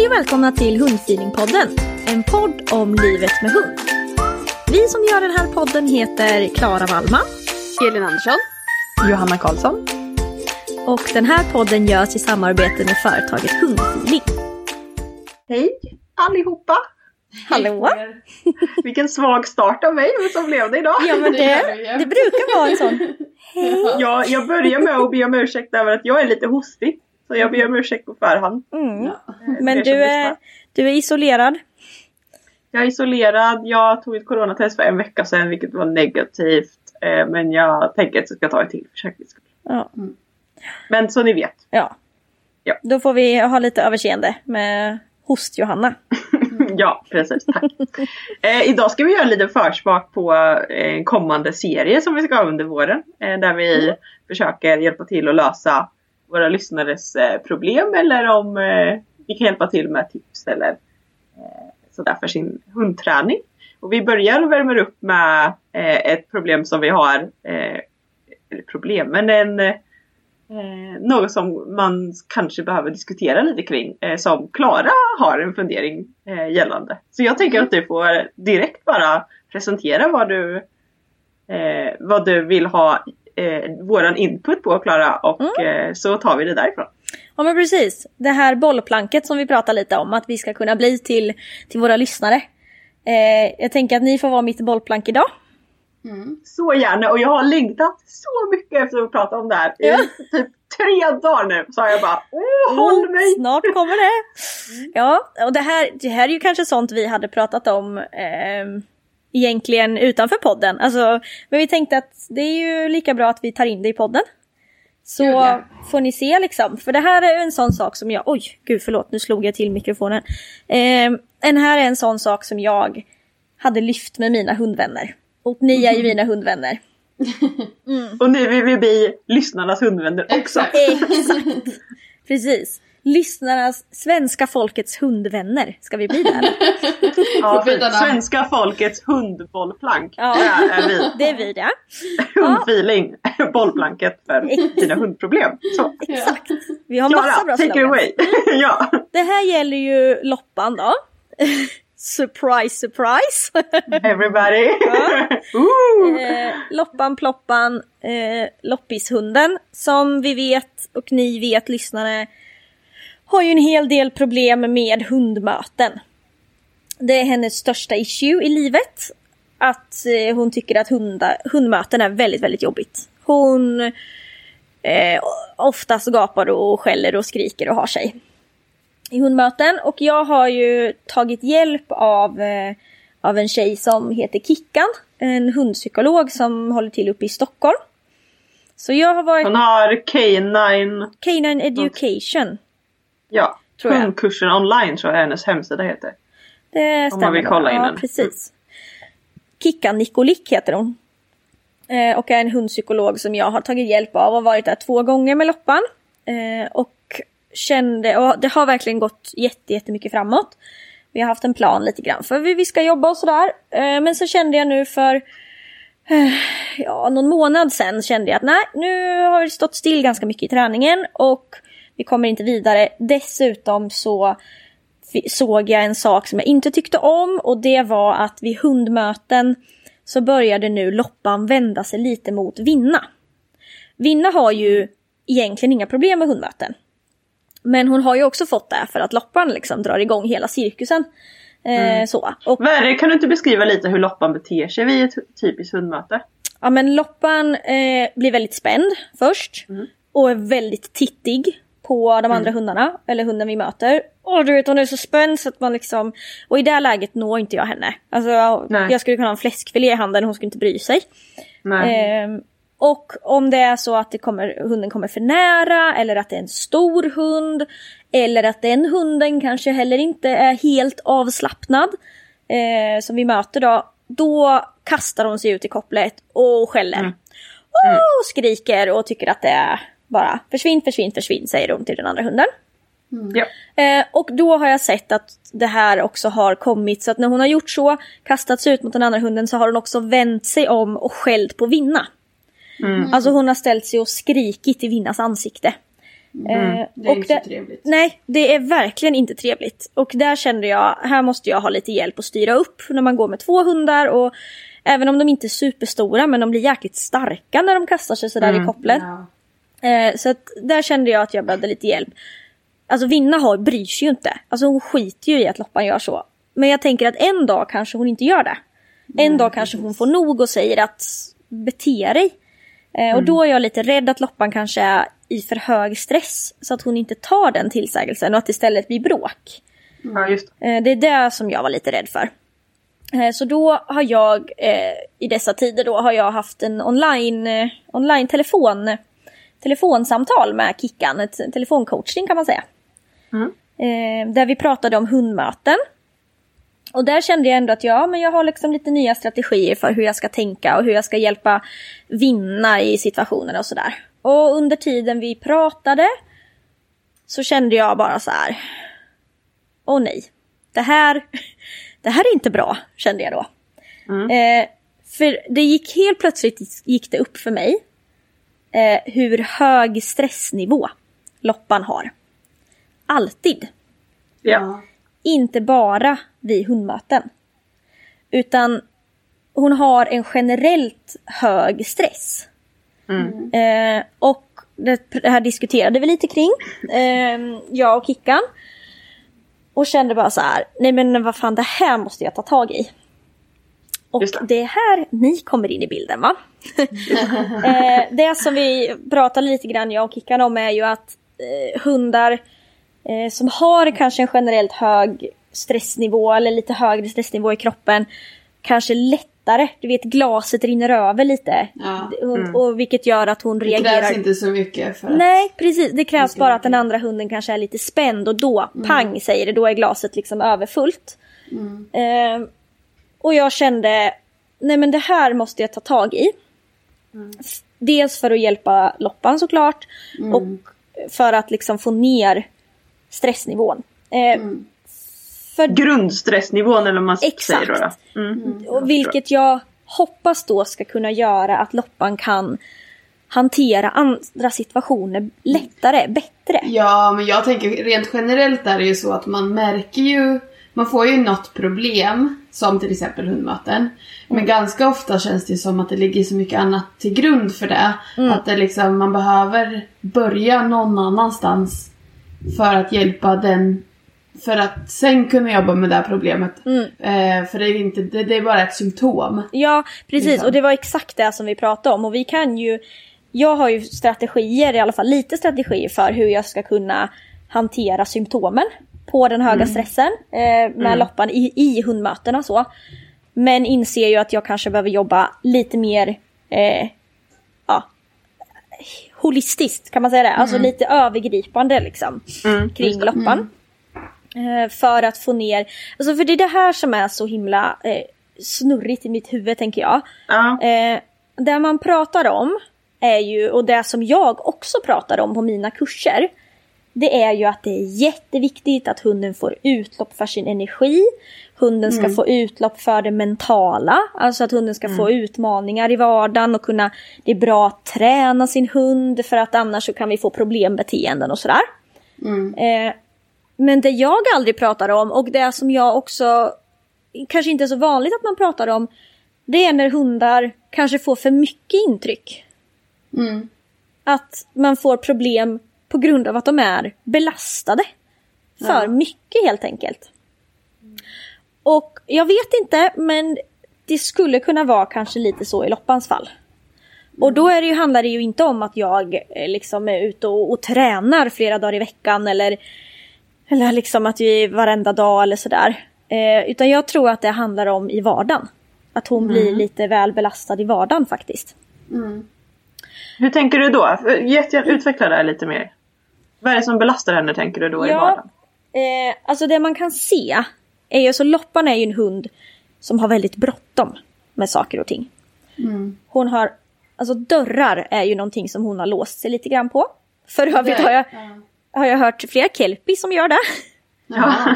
Hej och välkomna till Hundfeelingpodden, en podd om livet med hund. Vi som gör den här podden heter Klara Wallman, Elin Andersson. Johanna Karlsson. och den här podden görs i samarbete med företaget Hundfeeling. Hej allihopa! Hallå! Vilken svag start av mig som blev det idag. Ja men det, det brukar vara en sån. Hej! Jag, jag börjar med att be om ursäkt över att jag är lite hostig. Så jag ber om ursäkt på förhand. Mm. Eh, Men du är, lyssnar. du är isolerad. Jag är isolerad. Jag tog ett coronatest för en vecka sedan vilket var negativt. Eh, Men jag tänker att jag ska ta ett till för säkerhets skull. Ja. Men så ni vet. ja. Ja. Då får vi ha lite överseende med host-Johanna. Ja, precis. Tack. eh, idag ska vi göra en liten försmak på eh, en kommande serie som vi ska ha under våren. Eh, där vi försöker hjälpa till att lösa våra lyssnares eh, problem eller om eh, vi kan hjälpa till med tips eller eh, sådär för sin hundträning. Och vi börjar och värmer upp med ett problem som vi har, eller problem, men en något som man kanske behöver diskutera lite kring. Som Klara har en fundering gällande. Så jag tänker att du får direkt bara presentera vad du, vad du vill ha eh, våran input på Klara och eh, så tar vi det därifrån. Ja men precis. Det här bollplanket som vi pratar lite om att vi ska kunna bli till, till våra lyssnare. Eh, jag tänker att ni får vara mitt bollplank idag. Så gärna och jag har längtat så mycket efter att prata om det här. I Ja. typ tre dagar nu så har jag bara Åh, håll mig! Snart kommer det. Ja, och det här, det här är ju kanske sånt vi hade pratat om eh, egentligen utanför podden. Alltså, men vi tänkte att det är ju lika bra att vi tar in det i podden. Så Kul, ja. får ni se liksom. För det här är en sån sak som jag, oj gud förlåt nu slog jag till mikrofonen. Eh, den här är en sån sak som jag hade lyft med mina hundvänner. Och ni är ju mina hundvänner. Och nu vill vi bli lyssnarnas hundvänner också. Exakt. Precis. Lyssnarnas, svenska folkets hundvänner ska vi bli där. Ja, svenska folkets hundbollplank. Ja. Det är vi. Det är vi det. Hundfeeling. Bollplanket för dina hundproblem. Så. Exakt. Vi har massa Klara, bra take it away. ja. Det här gäller ju loppan då. surprise, surprise! Everybody. Ja. Ooh. eh, loppan, ploppan, eh, loppishunden som vi vet och ni vet lyssnare har ju en hel del problem med hundmöten. Det är hennes största issue i livet. Att eh, hon tycker att hunda, hundmöten är väldigt, väldigt jobbigt. Hon eh, oftast gapar och skäller och skriker och har sig. i hundmöten och jag har ju tagit hjälp av, eh, av en tjej som heter Kickan, en hundpsykolog som håller till uppe i Stockholm. Så jag har varit Hon har K9, Canine Education. Ja, Tror jag. hundkursen online tror jag hennes hemsida heter. Det stämmer. vill nog. kolla in ja, den. precis. Kickan Nikolik heter hon. Eh, och är en hundpsykolog som jag har tagit hjälp av och varit där två gånger med Loppan. Eh, och kände, och det har verkligen gått jätte, jättemycket framåt. Vi har haft en plan lite grann för hur vi ska jobba och sådär. Eh, men så kände jag nu för eh, ja, någon månad sen kände jag att nej, nu har vi stått still ganska mycket i träningen och vi kommer inte vidare. Dessutom så såg jag en sak som jag inte tyckte om och det var att vid hundmöten så började nu Loppan vända sig lite mot Vinna. Vinna har ju egentligen inga problem med hundmöten. Men hon har ju också fått det för att Loppan liksom drar igång hela cirkusen. Eh, så. Och Värre, kan du inte beskriva lite hur Loppan beter sig vid ett typiskt hundmöte? Ja men Loppan eh, blir väldigt spänd först. Och är väldigt tittig på de andra hundarna, eller hunden vi möter. Och du vet hon är så spänd så att man liksom... Och i det här läget når inte jag henne. Alltså Nej. jag skulle kunna ha en fläskfilé i handen hon skulle inte bry sig. Ehm, och om det är så att det kommer, hunden kommer för nära eller att det är en stor hund. Eller att den hunden kanske heller inte är helt avslappnad. Eh, som vi möter då. Då kastar hon sig ut i kopplet och skäller. Och skriker och tycker att det är bara försvinn, försvinn, försvinn säger hon till den andra hunden. Ja. Eh, och då har jag sett att det här också har kommit så att när hon har gjort så, kastats ut mot den andra hunden så har hon också vänt sig om och skällt på Vinna. Alltså hon har ställt sig och skrikit i Vinnas ansikte. Eh, Mm. Det är och inte så trevligt. Nej, det är verkligen inte trevligt. Och där kände jag, här måste jag ha lite hjälp att styra upp när man går med två hundar och även om de inte är superstora men de blir jäkligt starka när de kastar sig sådär i kopplet. Ja. Eh, så att där kände jag att jag behövde lite hjälp. Alltså Vinna har, bryr sig ju inte. Alltså hon skiter ju i att Loppan gör så. Men jag tänker att en dag kanske hon inte gör det. En dag kanske hon får nog och säger att bete dig. Eh, och då är jag lite rädd att Loppan kanske är i för hög stress. Så att hon inte tar den tillsägelsen och att det istället blir bråk. ja, just det. Eh, Det är det som jag var lite rädd för. Eh, Så då har jag eh, i dessa tider då har jag haft en online, eh, online telefon, telefonsamtal med Kickan, ett telefoncoachning kan man säga. Eh, Där vi pratade om hundmöten. Och där kände jag ändå att ja, men jag har liksom lite nya strategier för hur jag ska tänka och hur jag ska hjälpa vinna i situationer och sådär. Och under tiden vi pratade så kände jag bara så här. Åh nej, det här, det här är inte bra, kände jag då. Eh, för det gick helt plötsligt gick det upp för mig eh, hur hög stressnivå Loppan har. Alltid. Ja. Inte bara vid hundmöten. Utan hon har en generellt hög stress. Eh, och det, det här diskuterade vi lite kring, eh, jag och Kickan. Och kände bara så här, nej men vad fan det här måste jag ta tag i. Och det. det är här ni kommer in i bilden va? eh, det som vi pratade lite grann jag och Kickan om är ju att eh, hundar eh, som har kanske en generellt hög stressnivå eller lite högre stressnivå i kroppen kanske lättare, du vet glaset rinner över lite. Ja. Hon, och vilket gör att hon Det reagerar. krävs inte så mycket för att... Nej precis, det krävs bara att den andra hunden kanske är lite spänd och då, pang säger det, då är glaset liksom överfullt. Eh, och jag kände, nej men det här måste jag ta tag i. F- Dels för att hjälpa Loppan såklart och för att liksom få ner stressnivån. Eh, för Grundstressnivån eller vad man Exakt. säger då. då. Mm. och vilket jag hoppas då ska kunna göra att Loppan kan hantera andra situationer lättare, bättre. Ja, men jag tänker rent generellt är det ju så att man märker ju, man får ju något problem, som till exempel hundmöten. Men ganska ofta känns det som att det ligger så mycket annat till grund för det. Att det liksom, man behöver börja någon annanstans för att hjälpa den för att sen kunna jobba med det här problemet. Eh, för det är, inte, det, det är bara ett symptom. Ja, precis. Liksom. Och det var exakt det som vi pratade om. Och vi kan ju... Jag har ju strategier, i alla fall lite strategier för hur jag ska kunna hantera symptomen på den höga stressen eh, med Mm. loppan i, i hundmötena så. Men inser ju att jag kanske behöver jobba lite mer eh, ja, holistiskt kan man säga det. Alltså lite övergripande liksom Mm, kring loppan. Eh, för att få ner, alltså för det är det här som är så himla eh, snurrigt i mitt huvud tänker jag. Ja. Eh, det man pratar om är ju, och det som jag också pratar om på mina kurser, det är ju att det är jätteviktigt att hunden får utlopp för sin energi. Hunden ska få utlopp för det mentala, alltså att hunden ska få utmaningar i vardagen och kunna, det är bra att träna sin hund för att annars så kan vi få problembeteenden och sådär. Eh, men det jag aldrig pratar om och det som jag också kanske inte är så vanligt att man pratar om det är när hundar kanske får för mycket intryck. Mm. Att man får problem på grund av att de är belastade. För mycket helt enkelt. Och jag vet inte men det skulle kunna vara kanske lite så i Loppans fall. Och då är det ju, handlar det ju inte om att jag eh, liksom är ute och, och tränar flera dagar i veckan eller, eller liksom att vi varenda dag eller sådär. Eh, utan jag tror att det handlar om i vardagen. Att hon blir lite väl belastad i vardagen faktiskt. Hur tänker du då? Utveckla det här lite mer. Vad är det som belastar henne tänker du då i Ja. vardagen? Eh, alltså det man kan se är ju, så Loppan är ju en hund som har väldigt bråttom med saker och ting. Hon har, alltså dörrar är ju någonting som hon har låst sig lite grann på. För övrigt har jag, har jag hört flera kelpie som gör det. Ja.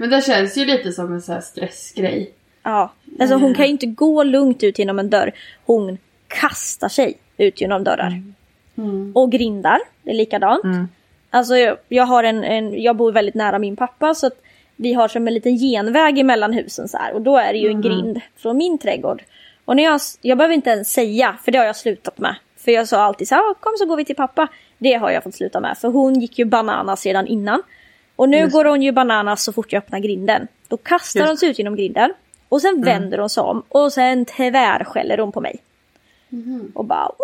Men det känns ju lite som en sån här stressgrej. Ja, alltså hon kan ju inte gå lugnt ut genom en dörr. Hon kastar sig ut genom dörrar. Och grindar, det är likadant. Alltså jag, jag har en, en, jag bor väldigt nära min pappa så att vi har som en liten genväg emellan husen så här. Och då är det ju en grind från min trädgård. Och när jag, jag behöver inte ens säga, för det har jag slutat med. För jag sa alltid så här, "Ah, kom så går vi till pappa. Det har jag fått sluta med, för hon gick ju bananas redan innan. Och nu går hon ju bananas så fort jag öppnar grinden. Då kastar Just hon sig ut genom grinden. Och sen vänder hon sig om och sen tvärskäller hon på mig. Och bara wow,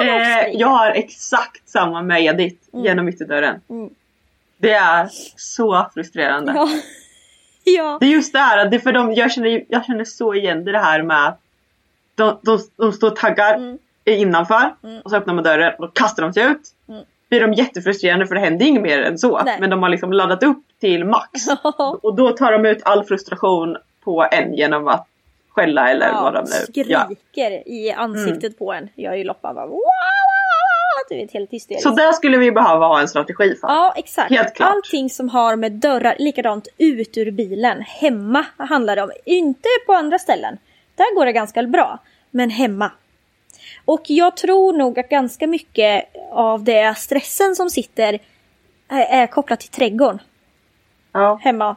Eh, jag har exakt samma med Edith genom ytterdörren. Det är så frustrerande. Ja. ja. Det är just det här, det för dem, jag, känner, jag känner så igen det här med att de, de, de står och taggar Mm. innanför och så öppnar man dörren och kastar de sig ut. Blir de jättefrustrerande för det händer inget mer än så. Mm. Nej. Men de har liksom laddat upp till max. och då tar de ut all frustration på en genom att skälla eller vad de nu skriker i ansiktet på en. Jag är ju Loppa bara wow, wow, wow, Du vet helt hysteriskt. Så där skulle vi behöva ha en strategi för. Ja exakt. Helt klart. Allting som har med dörrar, likadant ut ur bilen. Hemma handlar det om. Inte på andra ställen. Där går det ganska bra. Men hemma. Och jag tror nog att ganska mycket av det stressen som sitter är, kopplat till trädgården. Ja. hemma.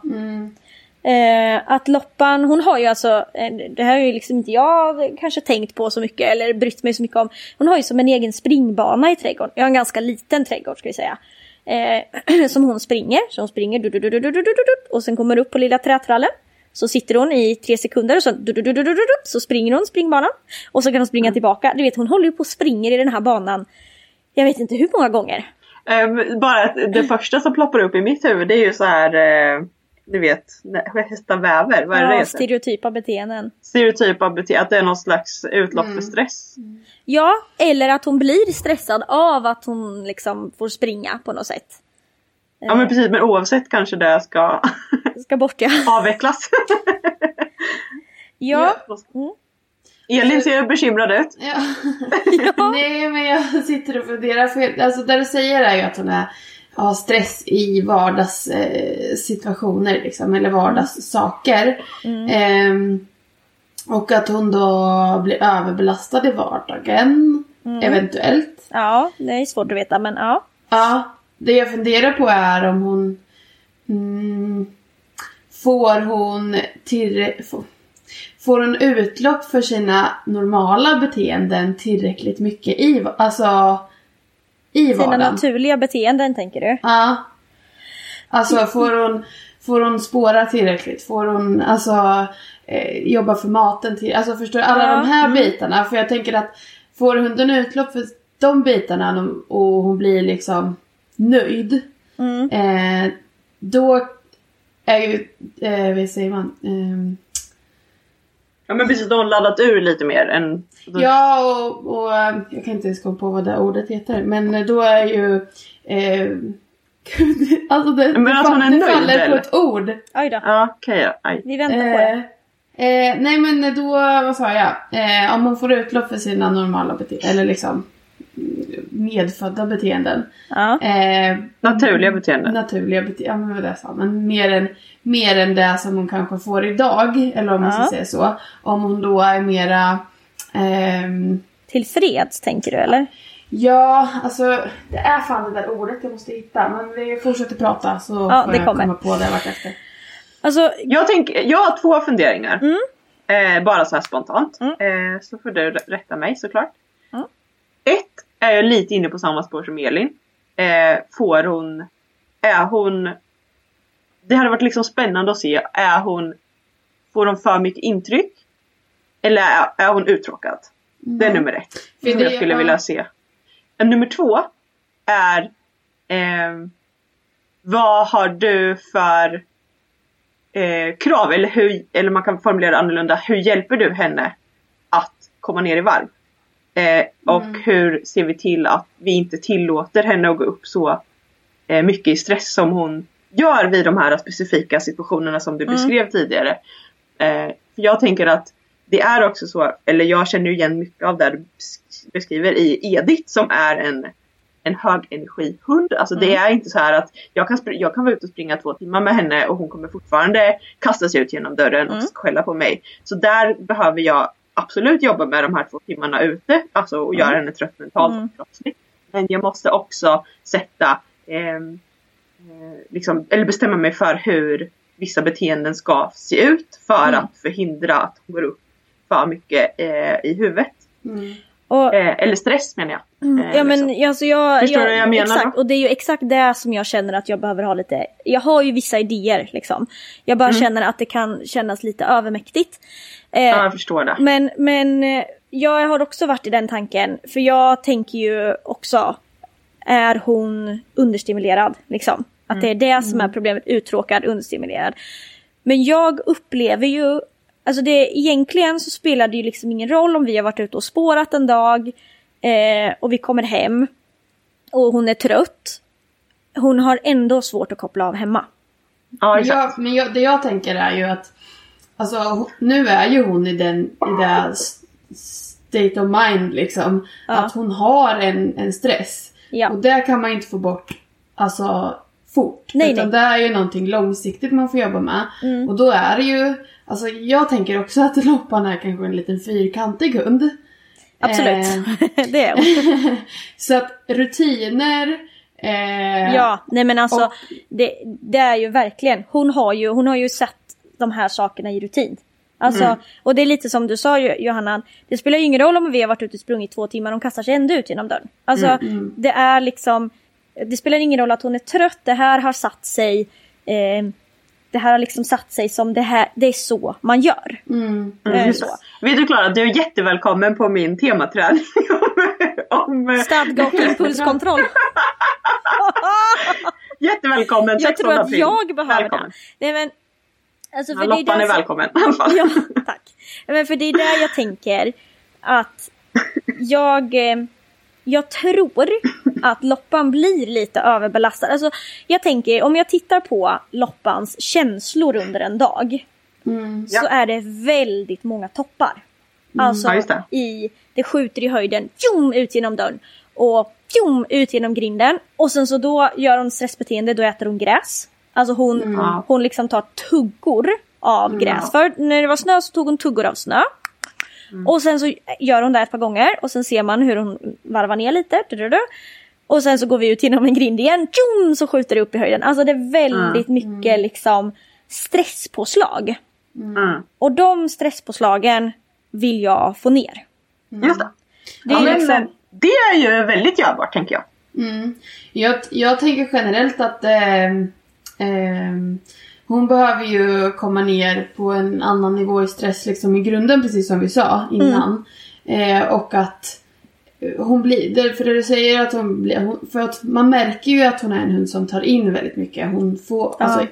Eh, att Loppan, hon har ju alltså, det här har ju liksom inte jag kanske tänkt på så mycket eller brytt mig så mycket om. Hon har ju som en egen springbana i trädgården. Jag har en ganska liten trädgård ska vi säga. Eh, som hon springer, så hon springer du-du-du-du-du-du-du-du. och sen kommer upp på lilla trätrallen. Så sitter hon i tre sekunder och så, du-du-du-du-du-du-du. så springer hon springbanan. Och så kan hon springa tillbaka. Du vet hon håller ju på och springer i den här banan. Jag vet inte hur många gånger. Eh, bara det första som ploppar upp i mitt huvud det är ju så här du vet, hästar väver, vad är det det Ja, heter? stereotypa beteenden. Stereotypa beteende, att det är någon slags utlopp för stress. Ja, eller att hon blir stressad av att hon liksom får springa på något sätt. Ja men precis, men oavsett kanske det ska Ska bort ja. avvecklas. Ja, Elin ser bekymrad ut. Ja. Nej men jag sitter och funderar. För, alltså det du säger är ju att hon är, har stress i vardagssituationer. Eh, liksom, eller vardagssaker. Ehm, och att hon då blir överbelastad i vardagen. Eventuellt. ja, det är svårt att veta men ja. Ja, det jag funderar på är om hon... Mm, får hon till, får, får hon utlopp för sina normala beteenden tillräckligt mycket i, alltså, i Sina vardagen? naturliga beteenden tänker du? Ja. Alltså får hon, får hon spåra tillräckligt? Får hon alltså eh, jobba för maten till? Alltså förstår du? Alla Ja, de här bitarna. För jag tänker att får hunden utlopp för de bitarna och hon blir liksom nöjd. Mm. Eh, då är ju, eh, vad säger man? Ehm, Ja men precis, de har laddat ur lite mer än... Ja, och, och eh, jag kan inte ens komma på vad det ordet heter. Men då är ju... Eh, gud, alltså det, Men det, att hon är det nöjd, faller på eller? ett ord. Oj då, Ja okej då. Aj. vi väntar på det. Eh, eh, nej men då, vad sa jag? Eh, om hon får utlopp för sina normala beteenden, eller liksom medfödda beteenden. Ja. Eh, Naturliga beteenden. Naturliga beteenden, ja men vad det sa. Men mer än, mer än det som hon kanske får idag, eller om man ska Ja. säga så. Om hon då är mera... ehm, Tillfreds tänker du eller? Ja, alltså det är fan det där ordet jag måste hitta. Men vi fortsätter prata så Ja, får det jag kommer. komma på det vartefter. Alltså, Jag, tänker, jag har två funderingar. Mm. Eh, bara så här spontant. Mm. Eh, så får du rätta mig såklart. Mm. Ett är jag lite inne på samma spår som Elin. Eh, får hon... Är hon... Det hade varit liksom spännande att se. Är hon... Får hon för mycket intryck? Eller är, är hon uttråkad? Det är nummer ett. För Som jag skulle ja. vilja se. Eh, Nummer två är... ehm, vad har du för eh, krav? Eller, hur, eller man kan formulera det annorlunda. Hur hjälper du henne att komma ner i varv? Eh, och Mm. hur ser vi till att vi inte tillåter henne att gå upp så eh, mycket i stress som hon gör vid de här specifika situationerna som du Mm. beskrev tidigare. Eh, för jag tänker att det är också så, eller jag känner igen mycket av det du bes- beskriver i Edith som är en, en högenergihund. Alltså det är inte så här att jag kan, jag kan vara ute och springa två timmar med henne och hon kommer fortfarande kasta sig ut genom dörren och Mm. skälla på mig. Så där behöver jag absolut jobba med de här två timmarna ute, alltså och göra henne trött mentalt Mm. och kroppsligt. Men jag måste också sätta, ehm, eh, liksom, eller bestämma mig för hur vissa beteenden ska se ut för Mm. att förhindra att hon går upp för mycket eh, i huvudet. Mm. Och, Eh, eller stress menar jag. Eh, ja men liksom. alltså jag... Förstår jag, du vad jag menar Exakt, då? och det är ju exakt det som jag känner att jag behöver ha lite... Jag har ju vissa idéer liksom. Jag bara Mm. känner att det kan kännas lite övermäktigt. Eh, Ja, jag förstår det. Men, men jag har också varit i den tanken. För jag tänker ju också, är hon understimulerad? Liksom? Att det är det som är problemet, uttråkad, understimulerad. Men jag upplever ju, alltså det, egentligen så spelar det ju liksom ingen roll om vi har varit ute och spårat en dag eh, och vi kommer hem och hon är trött. Hon har ändå svårt att koppla av hemma. Ja, Men, jag, men jag, det jag tänker är ju att Alltså nu är ju hon i den i det state of mind liksom. Ja. Att hon har en, en stress. Ja. Och det kan man inte få bort alltså fort. Nej, utan nej. det är ju någonting långsiktigt man får jobba med. Mm. Och då är det ju, alltså jag tänker också att Loppan är kanske en liten fyrkantig hund. Absolut, Eh, det är så att rutiner eh, Ja, nej men alltså och- det, det är ju verkligen, hon har ju, hon har ju sett de här sakerna i rutin. Alltså, Mm. och det är lite som du sa Johanna, det spelar ju ingen roll om vi har varit ute och sprungit två timmar, de kastar sig ändå ut genom dörren. Alltså Mm. det är liksom, det spelar ingen roll att hon är trött, det här har satt sig, eh, det här har liksom satt sig som det här, det är så man gör. Mm. Eh, Mm. så. Vet du Klara, du är jättevälkommen på min tematräning om, om Stadga och impulskontroll. Jättevälkommen! jag 16 tror att jag behöver Välkommen. det. Nej, men, alltså, Ja, för det är Loppan är som- välkommen. Ja, tack. Men för det är där jag tänker att jag, eh, jag tror att Loppan blir lite överbelastad. Alltså, jag tänker, om jag tittar på Loppans känslor under en dag Mm. så är det väldigt många toppar. Alltså Ja, det. i, det skjuter i höjden, fjom, ut genom dörren och fjom, ut genom grinden. Och sen så då gör hon stressbeteende, då äter hon gräs. Alltså hon, Ja. hon liksom tar tuggor av gräs. För när det var snö så tog hon tuggor av snö. Och sen så gör hon det ett par gånger och sen ser man hur hon varvar ner lite. Och sen så går vi ut genom en grind igen, tjum, så skjuter det upp i höjden. Alltså det är väldigt mycket liksom stresspåslag. Mm. Och de stresspåslagen vill jag få ner. Just det. Det ja, är men, liksom, det är ju väldigt görbart tänker jag. Mm. Jag, jag tänker generellt att ehm, ehm, hon behöver ju komma ner på en annan nivå i stress liksom i grunden precis som vi sa innan. Eh, och att hon blir, för det du säger att hon blir, för att man märker ju att hon är en hund som tar in väldigt mycket. Hon får, Ja. alltså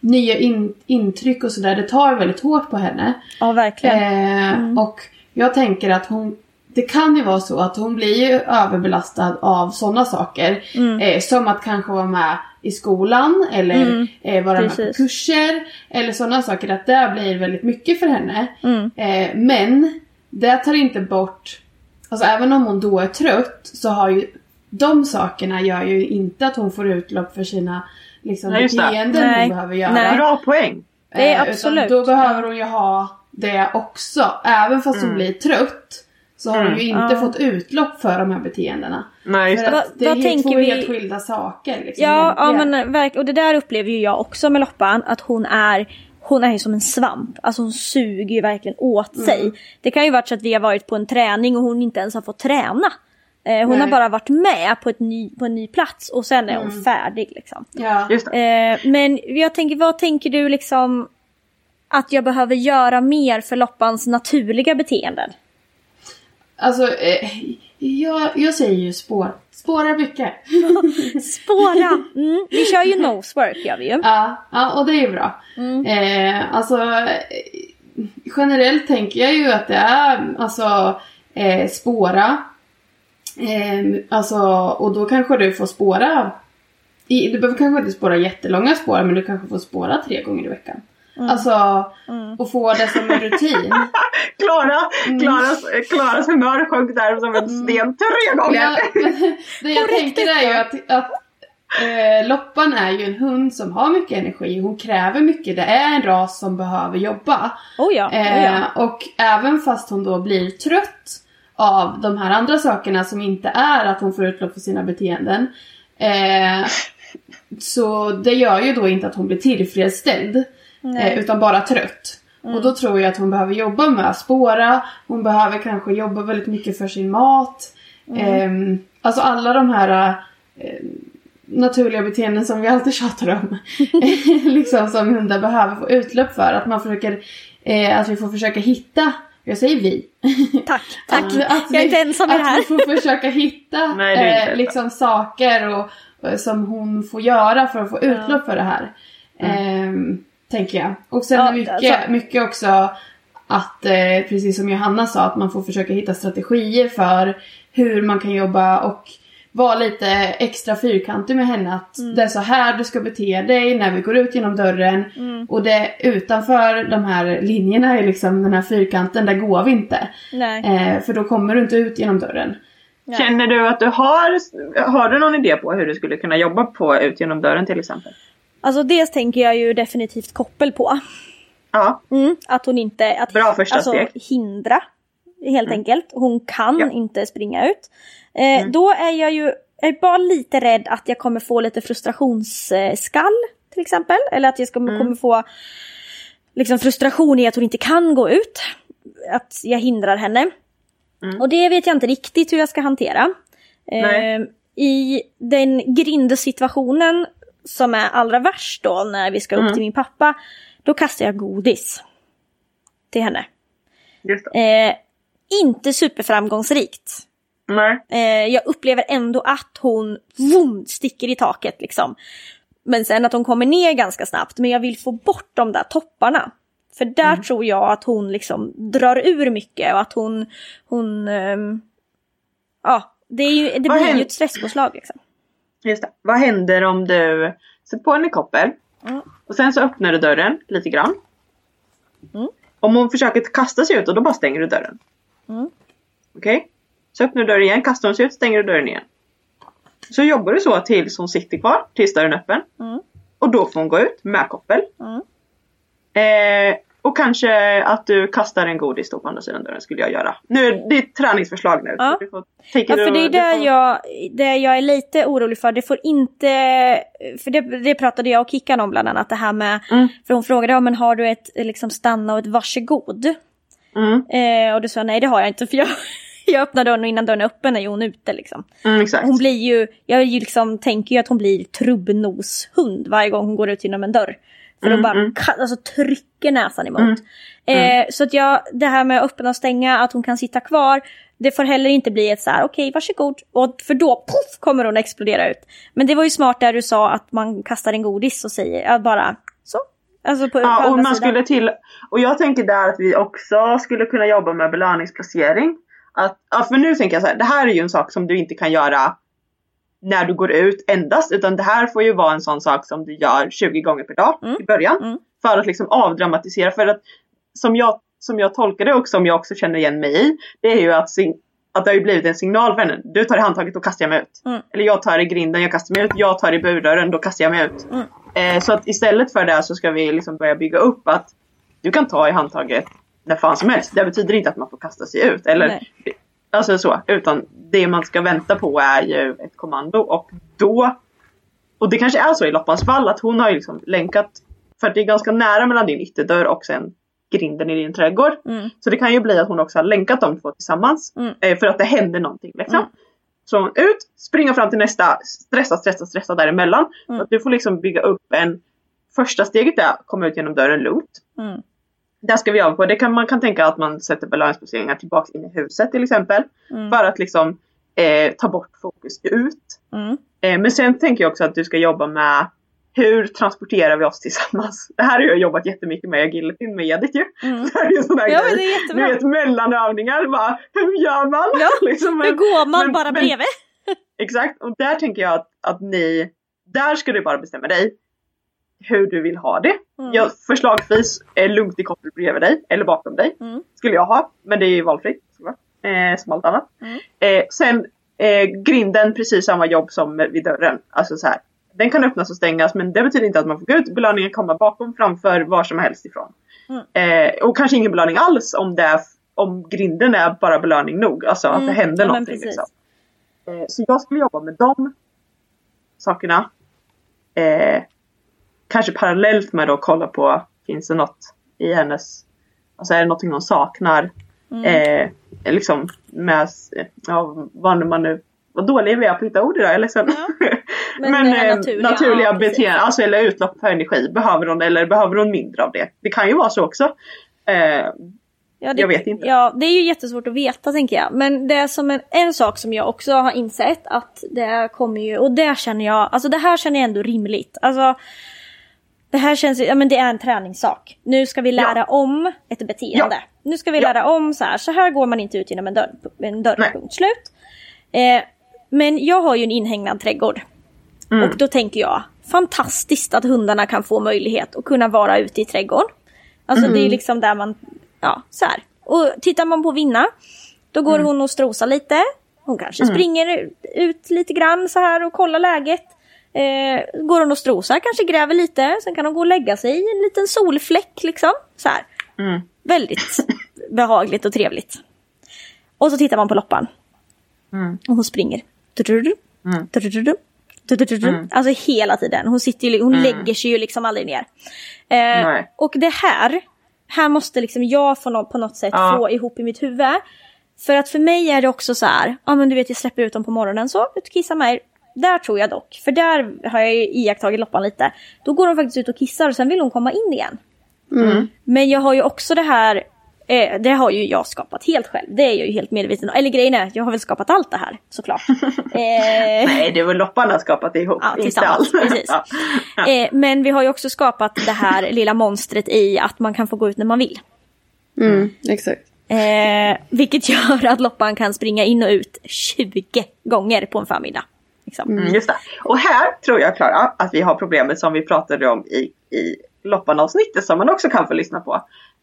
nya in, intryck och sådär, det tar väldigt hårt på henne. Ja, verkligen. Eh, Och jag tänker att hon, det kan ju vara så att hon blir ju överbelastad av sådana saker. Mm. Eh, som att kanske vara med i skolan eller Mm, eh, vara med på precis. kurser. Eller sådana saker, att det blir väldigt mycket för henne. Mm. Eh, men det tar inte bort, alltså även om hon då är trött så har ju de sakerna gör ju inte att hon får utlopp för sina liksom, Nej, beteenden Nej. hon behöver göra. Nej. Bra poäng. Det är Eh, absolut. Utan då behöver hon ju ha det också. Även fast hon Mm. blir trött så har Mm. ju inte Ja. fått utlopp för de här beteendena. Nej, För det. att det är helt tänker två vi- helt skilda saker. Liksom, Ja, ja men verk- och det där upplever ju jag också med Loppan. Att hon är, hon är ju som en svamp. Alltså hon suger ju verkligen åt Mm. sig. Det kan ju varit så att vi har varit på en träning och hon inte ens har fått träna. Eh, hon Nej. har bara varit med på, ett ny, på en ny plats och sen är hon Mm. färdig liksom. Ja. Just det. Eh, men jag tänker, vad tänker du liksom att jag behöver göra mer för Loppans naturliga beteenden? Alltså, eh, jag, jag säger ju spår. Spåra mycket. Spåra! Mm, vi kör ju nosework gör vi ju. Ja, ja, och det är ju bra. Mm. Eh, alltså, eh, generellt tänker jag ju att det är alltså eh, spåra. Eh, alltså, och då kanske du får spåra. I, du behöver kanske inte spåra jättelånga spår, men du kanske får spåra tre gånger i veckan. Alltså, och få det som en rutin. Klara, Mm. Klaras, Klaras humör sjönk där som en sten tre gånger. Ja, men det jag tänker är ju att, att eh, Loppan är ju en hund som har mycket energi. Hon kräver mycket. Det är en ras som behöver jobba. Oh ja, oh ja. Eh, och även fast hon då blir trött av de här andra sakerna som inte är att hon får utlopp för sina beteenden. Eh, så det gör ju då inte att hon blir tillfredsställd. Eh, utan bara trött. Och då tror jag att hon behöver jobba med att spåra. Hon behöver kanske jobba väldigt mycket för sin mat. Eh, alltså alla de här eh, naturliga beteenden som vi alltid tjatar om. liksom som hundar behöver få utlopp för. Att man försöker, eh, att vi får försöka hitta, jag säger vi. Tack, tack. Att, att jag är vi- inte ensam i det här. Att vi får försöka hitta Nej, eh, liksom saker och, och, som hon får göra för att få utlopp för det här. Ehm, tänker jag. Och sen Ja, mycket, alltså- mycket också att, eh, precis som Johanna sa, att man får försöka hitta strategier för hur man kan jobba och vara lite extra fyrkantig med henne. Att Mm. det är så här du ska bete dig när vi går ut genom dörren. Mm. Och det utanför de här linjerna, är liksom den här fyrkanten, där går vi inte. Nej. Eh, för då kommer du inte ut genom dörren. Nej. Känner du att du har, har du någon idé på hur du skulle kunna jobba på ut genom dörren till exempel? Alltså dels tänker jag ju definitivt koppel på. Ja, Mm, att hon inte... Att, Bra första alltså, steg. hindra. Helt enkelt. Hon kan Ja. inte springa ut. Eh, Då är jag ju jag är bara lite rädd att jag kommer få lite frustrationsskall till exempel. Eller att jag ska, kommer få liksom frustration i att hon inte kan gå ut. Att jag hindrar henne. Och det vet jag inte riktigt hur jag ska hantera. Eh, I den grindesituationen som är allra värst då när vi ska upp till min pappa. Då kastar jag godis. Till henne. just det. Eh, inte superframgångsrikt. Nej. Eh, jag upplever ändå att hon vroom, sticker i taket liksom. Men sen att hon kommer ner ganska snabbt. Men jag vill få bort de där topparna. För där tror jag att hon liksom drar ur mycket och att hon, hon, ehm, ja, det, är ju, det blir ju ett stresspåslag liksom. Just det. Vad händer om du sätter på henne koppel Mm. och sen så öppnar du dörren lite grann. Mm. Om hon försöker kasta sig ut och då bara stänger du dörren. Mm. Okej? Så öppnar du dörren igen, kastar hon sig ut, stänger du dörren igen. Så jobbar du så tills hon sitter kvar, tills dörren är öppen. Mm. Och då får hon gå ut med koppel. Mm. Eh, och kanske att du kastar en godis då på andra sidan dörren skulle jag göra. Nu, det är ett träningsförslag nu. Ja. Ja, för det är där får- jag, det jag är lite orolig för. Det får inte, för det, det pratade jag och Kickan om bland annat. Det här med, Mm. för hon frågade ja, men har du ett liksom stanna och ett varsågod? Mm, Eh, och du sa nej det har jag inte för jag, jag öppnar dörren och innan dörren är öppen är hon ute liksom. mm, exakt. Hon blir ju, jag ju liksom, tänker ju att hon blir trubbnoshund varje gång hon går ut genom en dörr. För Mm, hon bara mm. alltså, trycker näsan emot. Mm, Eh, så att jag, det här med öppna och stänga, att hon kan sitta kvar. det får heller inte bli ett så här, okej varsågod. Och för då puff, kommer hon explodera ut. Men det var ju smart där du sa att man kastar en godis och säger bara så. Alltså på, Ja, på och man sidan. skulle till, och jag tänker där att vi också skulle kunna jobba med belöningsplacering. Att, ja, för nu tänker jag så här, det här är ju en sak som du inte kan göra när du går ut endast, utan det här får ju vara en sån sak som du gör 20 gånger per dag Mm. i början. Mm. För att liksom avdramatisera, för att som jag, som jag tolkar det och som jag också känner igen mig i, det är ju att, att det har ju blivit en signal för henne. Du tar i handtaget, då kastar jag mig ut. Mm. Eller jag tar i grinden, jag kastar mig ut. Jag tar i burdörren, då kastar jag mig ut. Mm. Eh, så att istället för det så ska vi liksom börja bygga upp att du kan ta i handtaget när fan som helst. Det betyder inte att man får kasta sig ut. Eller, Nej. Alltså så. Utan det man ska vänta på är ju ett kommando och då och det kanske är så i Loppans fall att hon har ju liksom länkat för att det är ganska nära mellan din ytterdörr och sen grinden i din trädgård. Mm. Så det kan ju bli att hon också har länkat de två tillsammans Mm. eh, för att det händer någonting. Liksom. Mm. Så hon ut, springa fram till nästa, stressa, stressa, stressa däremellan. Mm. Så att du får liksom bygga upp en Första steget är att komma ut genom dörren lugnt. Där ska vi jobba på. Det kan, man kan tänka att man sätter belöningsplaceringar tillbaks in i huset till exempel. Mm. För att liksom eh, ta bort fokus ut. Mm. Eh, men sen tänker jag också att du ska jobba med hur transporterar vi oss tillsammans? Det här har jag jobbat jättemycket med i agility-mediet ju. Mm. Det här är ju sån här Ja, grej. men det är vet mellanövningar, bara, hur gör man? Ja, liksom, Hur går man men- bara men- bredvid? Exakt, och där tänker jag att, att ni, där ska du bara bestämma dig hur du vill ha det. Mm. Jag, förslagsvis är lugnt i koppel bredvid dig eller bakom dig. Mm. Skulle jag ha, men det är ju valfritt. Eh, som allt annat. Mm. Eh, sen eh, grinden, precis samma jobb som vid dörren. Alltså så här. Den kan öppnas och stängas men det betyder inte att man får gå ut. Belöningen kommer bakom, framför, var som helst ifrån. Mm. Eh, och kanske ingen belöning alls om, det är, om grinden är bara belöning nog. Alltså att det Mm. händer Ja, någonting. Liksom. Eh, så jag skulle jobba med de sakerna. Eh, kanske parallellt med att kolla på, finns det något i hennes, alltså är det någonting hon saknar? Mm. Eh, liksom med, ja vad man nu, vad dålig vi är på att hitta ord idag, jag är ledsen. Men Men, det här eh, naturliga, naturliga, ja, beteenden, alltså eller utlopp för energi, behöver hon eller behöver hon mindre av det? Det kan ju vara så också. Eh, Ja, det, Jag vet inte. Ja, det är ju jättesvårt att veta tänker jag. Men det är som en, en sak som jag också har insett att det kommer ju, och det känner jag, alltså det här känner jag ändå rimligt. Alltså det här känns ju, ja men det är en träningssak. Nu ska vi lära Ja. om ett beteende. Nu ska vi Ja. lära om så här, så här går man inte ut genom en dörr, en dörr punkt slut. Eh, men jag har ju en inhägnad trädgård. Mm. Och då tänker jag, fantastiskt att hundarna kan få möjlighet att kunna vara ute i trädgården. Alltså Mm. det är liksom där man, ja så här. Och tittar man på Vinna, då går Mm. hon och strosar lite. Hon kanske springer ut lite grann så här och kollar läget. Eh, går hon och strosar, kanske gräver lite. Sen kan hon gå och lägga sig i en liten solfläck liksom. Så här. Mm. Väldigt behagligt och trevligt. Och så tittar man på loppan. Mm. Och hon springer. Mm. Mm. Alltså hela tiden. Hon, sitter ju, hon lägger sig ju liksom aldrig ner. Eh, och det här, här måste liksom jag få nå- på något sätt Ja. få ihop i mitt huvud. För att för mig är det också så här, ja men du vet jag släpper ut dem på morgonen så, ut och kissa med er. Där tror jag dock, för där har jag ju iakttagit Loppan lite. Då går hon faktiskt ut och kissar och sen vill hon komma in igen. Mm. Men jag har ju också det här, eh, det har ju jag skapat helt själv. Det är jag ju helt medveten om. Eller grejen är, jag har väl skapat allt det här såklart. eh, Nej, det är väl lopparna skapat ihop, Ja, inte tillsammans, alls. precis. ja. Ja. eh, men vi har ju också skapat det här lilla monstret i att man kan få gå ut när man vill. Mm, exakt. Eh, vilket gör att loppan kan springa in och ut 20 gånger på en förmiddag. Liksom. Mm, just det. Och här tror jag Klara att vi har problemet som vi pratade om i, i Loppan-avsnittet som man också kan få lyssna på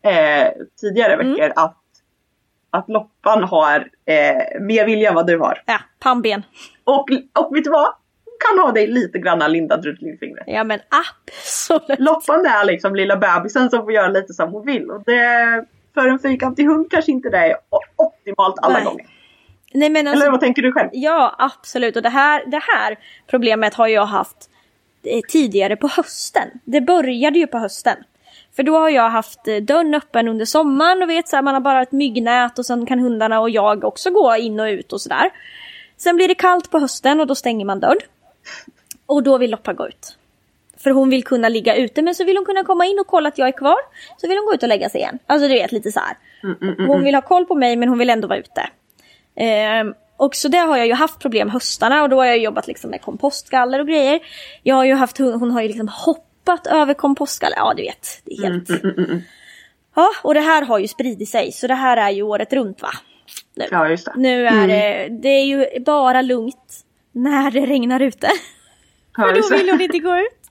eh, tidigare Mm. veckor. Att, att Loppan har eh, mer vilja än vad du har. Ja, pannben. Och, och vet du vad? Kan ha dig lite granna lindad runt lillfingret. Ja men absolut. Loppan är liksom lilla bebisen som får göra lite som hon vill. Och det, för en fyrkantig hund kanske inte det är optimalt alla Nej. gånger. Nej men alltså, Eller vad tänker du själv? Ja, absolut. Och det här, det här problemet har jag haft eh, tidigare på hösten. Det började ju på hösten. För då har jag haft eh, dörren öppen under sommaren och vet så här, man har bara ett myggnät och sen kan hundarna och jag också gå in och ut och sådär. Sen blir det kallt på hösten och då stänger man dörren. Och då vill Loppa gå ut. För hon vill kunna ligga ute men så vill hon kunna komma in och kolla att jag är kvar. Så vill hon gå ut och lägga sig igen. Alltså du vet lite så här. Mm, mm, mm, Hon vill ha koll på mig men hon vill ändå vara ute. Eh, och så det har jag ju haft problem höstarna och då har jag jobbat liksom med kompostgaller och grejer. Jag har ju haft, hon, har ju liksom hoppat över kompostgaller, ja du vet. Det är helt... Mm, mm, mm. Ja, och det här har ju spridit sig så det här är ju året runt va? Nu, Ja, just det. nu är det, det är ju bara lugnt när det regnar ute. Ja, För då vill hon inte gå ut.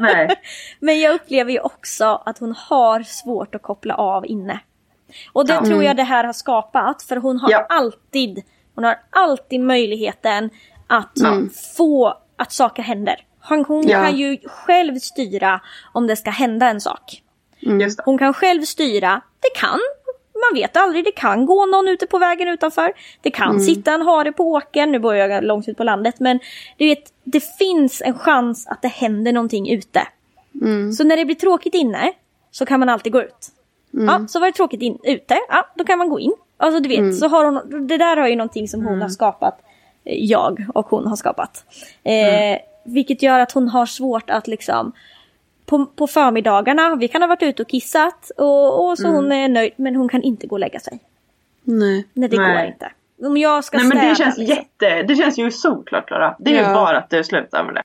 Nej. Men jag upplever ju också att hon har svårt att koppla av inne. Och det tror jag det här har skapat för hon har Ja. alltid Hon har alltid möjligheten att få att saker händer. Hon, hon Ja. kan ju själv styra om det ska hända en sak. Det. Hon kan själv styra. Det kan, man vet aldrig, det kan gå någon ute på vägen utanför. Det kan sitta en hare på åkern, nu bor jag långt ut på landet men du vet, det finns en chans att det händer någonting ute. Så när det blir tråkigt inne så kan man alltid gå ut. Ja, så var det tråkigt in, ute, ja då kan man gå in. Alltså du vet, så har hon, det där har ju någonting som hon har skapat, eh, jag och hon har skapat. Eh, Vilket gör att hon har svårt att liksom på, på förmiddagarna, vi kan ha varit ute och kissat och, och så hon är nöjd men hon kan inte gå och lägga sig. Nej. Nej det Nej. går inte. Om jag ska Nej men det städa, känns liksom. jätte, det känns ju solklart Klara. Det är Ja. bara att du slutar med det.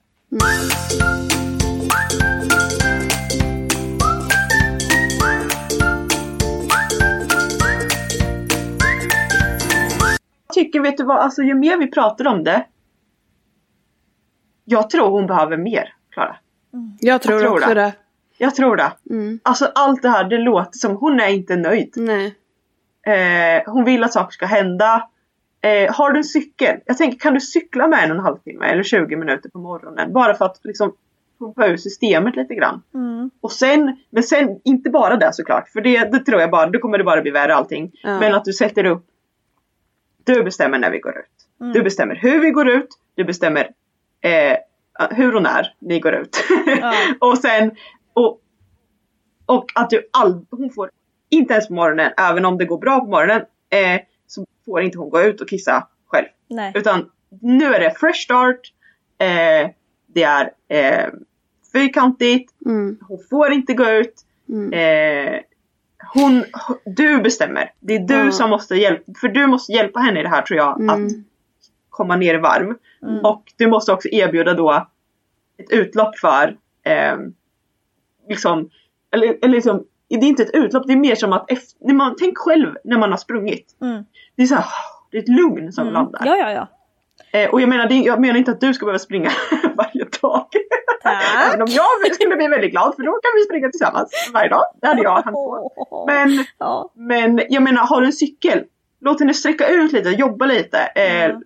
Tycker, vet du vad, alltså ju mer vi pratar om det. Jag tror hon behöver mer, Klara. Jag tror, Jag tror också det. det. Jag tror det. Mm. Alltså allt det här, det låter som hon är inte nöjd. Nej. Eh, hon vill att saker ska hända. Eh, har du en cykel? Jag tänker, kan du cykla med en och en halv timme eller 20 minuter på morgonen? Bara för att liksom pumpa ur systemet lite grann. Mm. Och sen, men sen inte bara det såklart. För det, det tror jag bara, då kommer det bara bli värre allting. Ja. Men att du sätter upp. Du bestämmer när vi går ut. Du bestämmer hur vi går ut. Du bestämmer eh, hur och när ni går ut. Ja. och sen, och, och att du all, hon får inte ens på morgonen, även om det går bra på morgonen, eh, så får inte hon gå ut och kissa själv. Nej. Utan nu är det fresh start. Eh, det är eh, fyrkantigt. Mm. Hon får inte gå ut. Mm. Eh, hon, du bestämmer. Det är du Ja. som måste hjälpa. För du måste hjälpa henne i det här tror jag. Mm. Att komma ner i varv. Mm. Och du måste också erbjuda då ett utlopp för eh, liksom, eller, eller liksom, det är inte ett utlopp, det är mer som att efter, när man, tänk själv när man har sprungit. Mm. Det är så här, det är ett lugn som Mm. landar. Ja, ja, ja. Eh, och jag menar, det, jag menar inte att du ska behöva springa varje dag. Tack. Även om jag skulle bli väldigt glad för då kan vi springa tillsammans varje dag. Det hade jag hand på. Men, Ja. men jag menar, har du en cykel, låt henne sträcka ut lite, jobba lite. Eh, Mm.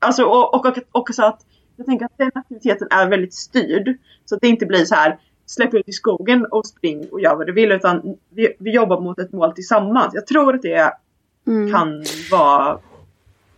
Alltså och, och, och, och så att jag tänker att den aktiviteten är väldigt styrd. Så att det inte blir så här släpp ut i skogen och spring och gör vad du vill utan vi, vi jobbar mot ett mål tillsammans. Jag tror att det Mm. kan vara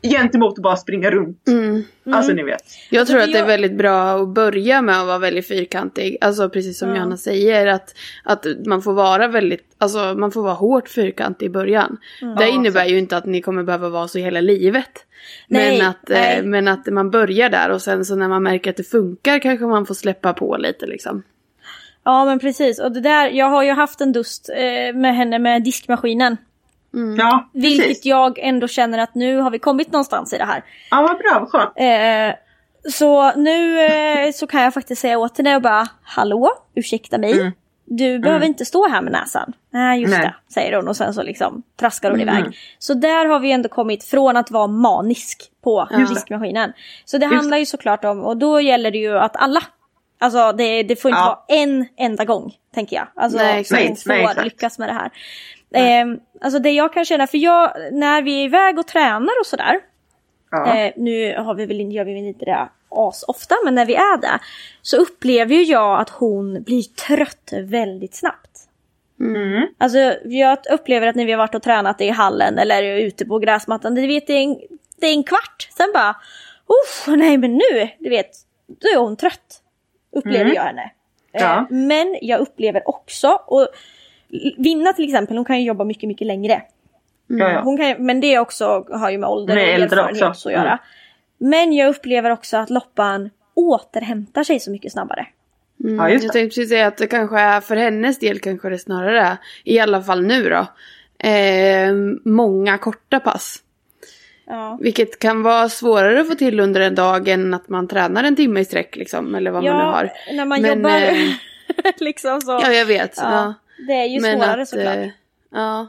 gentemot att bara springa runt. Mm. Alltså ni vet. Jag tror för att det är väldigt bra att börja med att vara väldigt fyrkantig. Alltså precis som Ja. Johanna säger att, att man får vara väldigt, alltså man får vara hårt fyrkantig i början. Det Ja, innebär ju inte att ni kommer behöva vara så hela livet. Nej, men, att, nej. Eh, men att man börjar där och sen så när man märker att det funkar kanske man får släppa på lite liksom. ja, men precis. Och det där, jag har ju haft en dust eh, med henne med diskmaskinen. Ja, Vilket precis. jag ändå känner att nu har vi kommit någonstans i det här. Ja, vad bra, vad skönt. Eh, så nu eh, så kan jag faktiskt säga åt henne och bara Hallå, ursäkta mig. Du behöver inte stå här med näsan. Nej just Nej. det, säger hon och sen så liksom traskar hon Mm. iväg. Så där har vi ändå kommit från att vara manisk på Just diskmaskinen. Så det Just handlar ju såklart om, och då gäller det ju att alla Alltså det, det får inte Ja. vara en enda gång, tänker jag. Alltså Nej, exakt. hon får Nej, lyckas med det här. Eh, alltså det jag kan känna, för jag, när vi är iväg och tränar och sådär. Ja. Eh, nu har vi väl, gör vi väl inte det as ofta, men när vi är där så upplever ju jag att hon blir trött väldigt snabbt. Mm. Alltså jag upplever att när vi har varit och tränat i hallen eller ute på gräsmattan, du vet det är en, det är en kvart, sen bara Uff, nej men nu, du vet, då är hon trött. Upplever Mm. jag henne. Ja. Eh, men jag upplever också, och Vinna till exempel, hon kan ju jobba mycket, mycket längre. Ja, ja. Hon kan, men det också har ju med ålder Med och äldre erfarenhet också. att göra. Mm. Men jag upplever också att Loppan återhämtar sig så mycket snabbare. Mm. Ja, just jag tänkte precis säga att det kanske är för hennes del kanske det snarare är, i alla fall nu då, eh, många korta pass. Ja. Vilket kan vara svårare att få till under en dag än att man tränar en timme i sträck liksom. Eller vad man nu har. när man Men, jobbar eh, liksom så. Ja, jag vet. Ja, Ja. Det är ju Men svårare att, såklart. eh, Ja.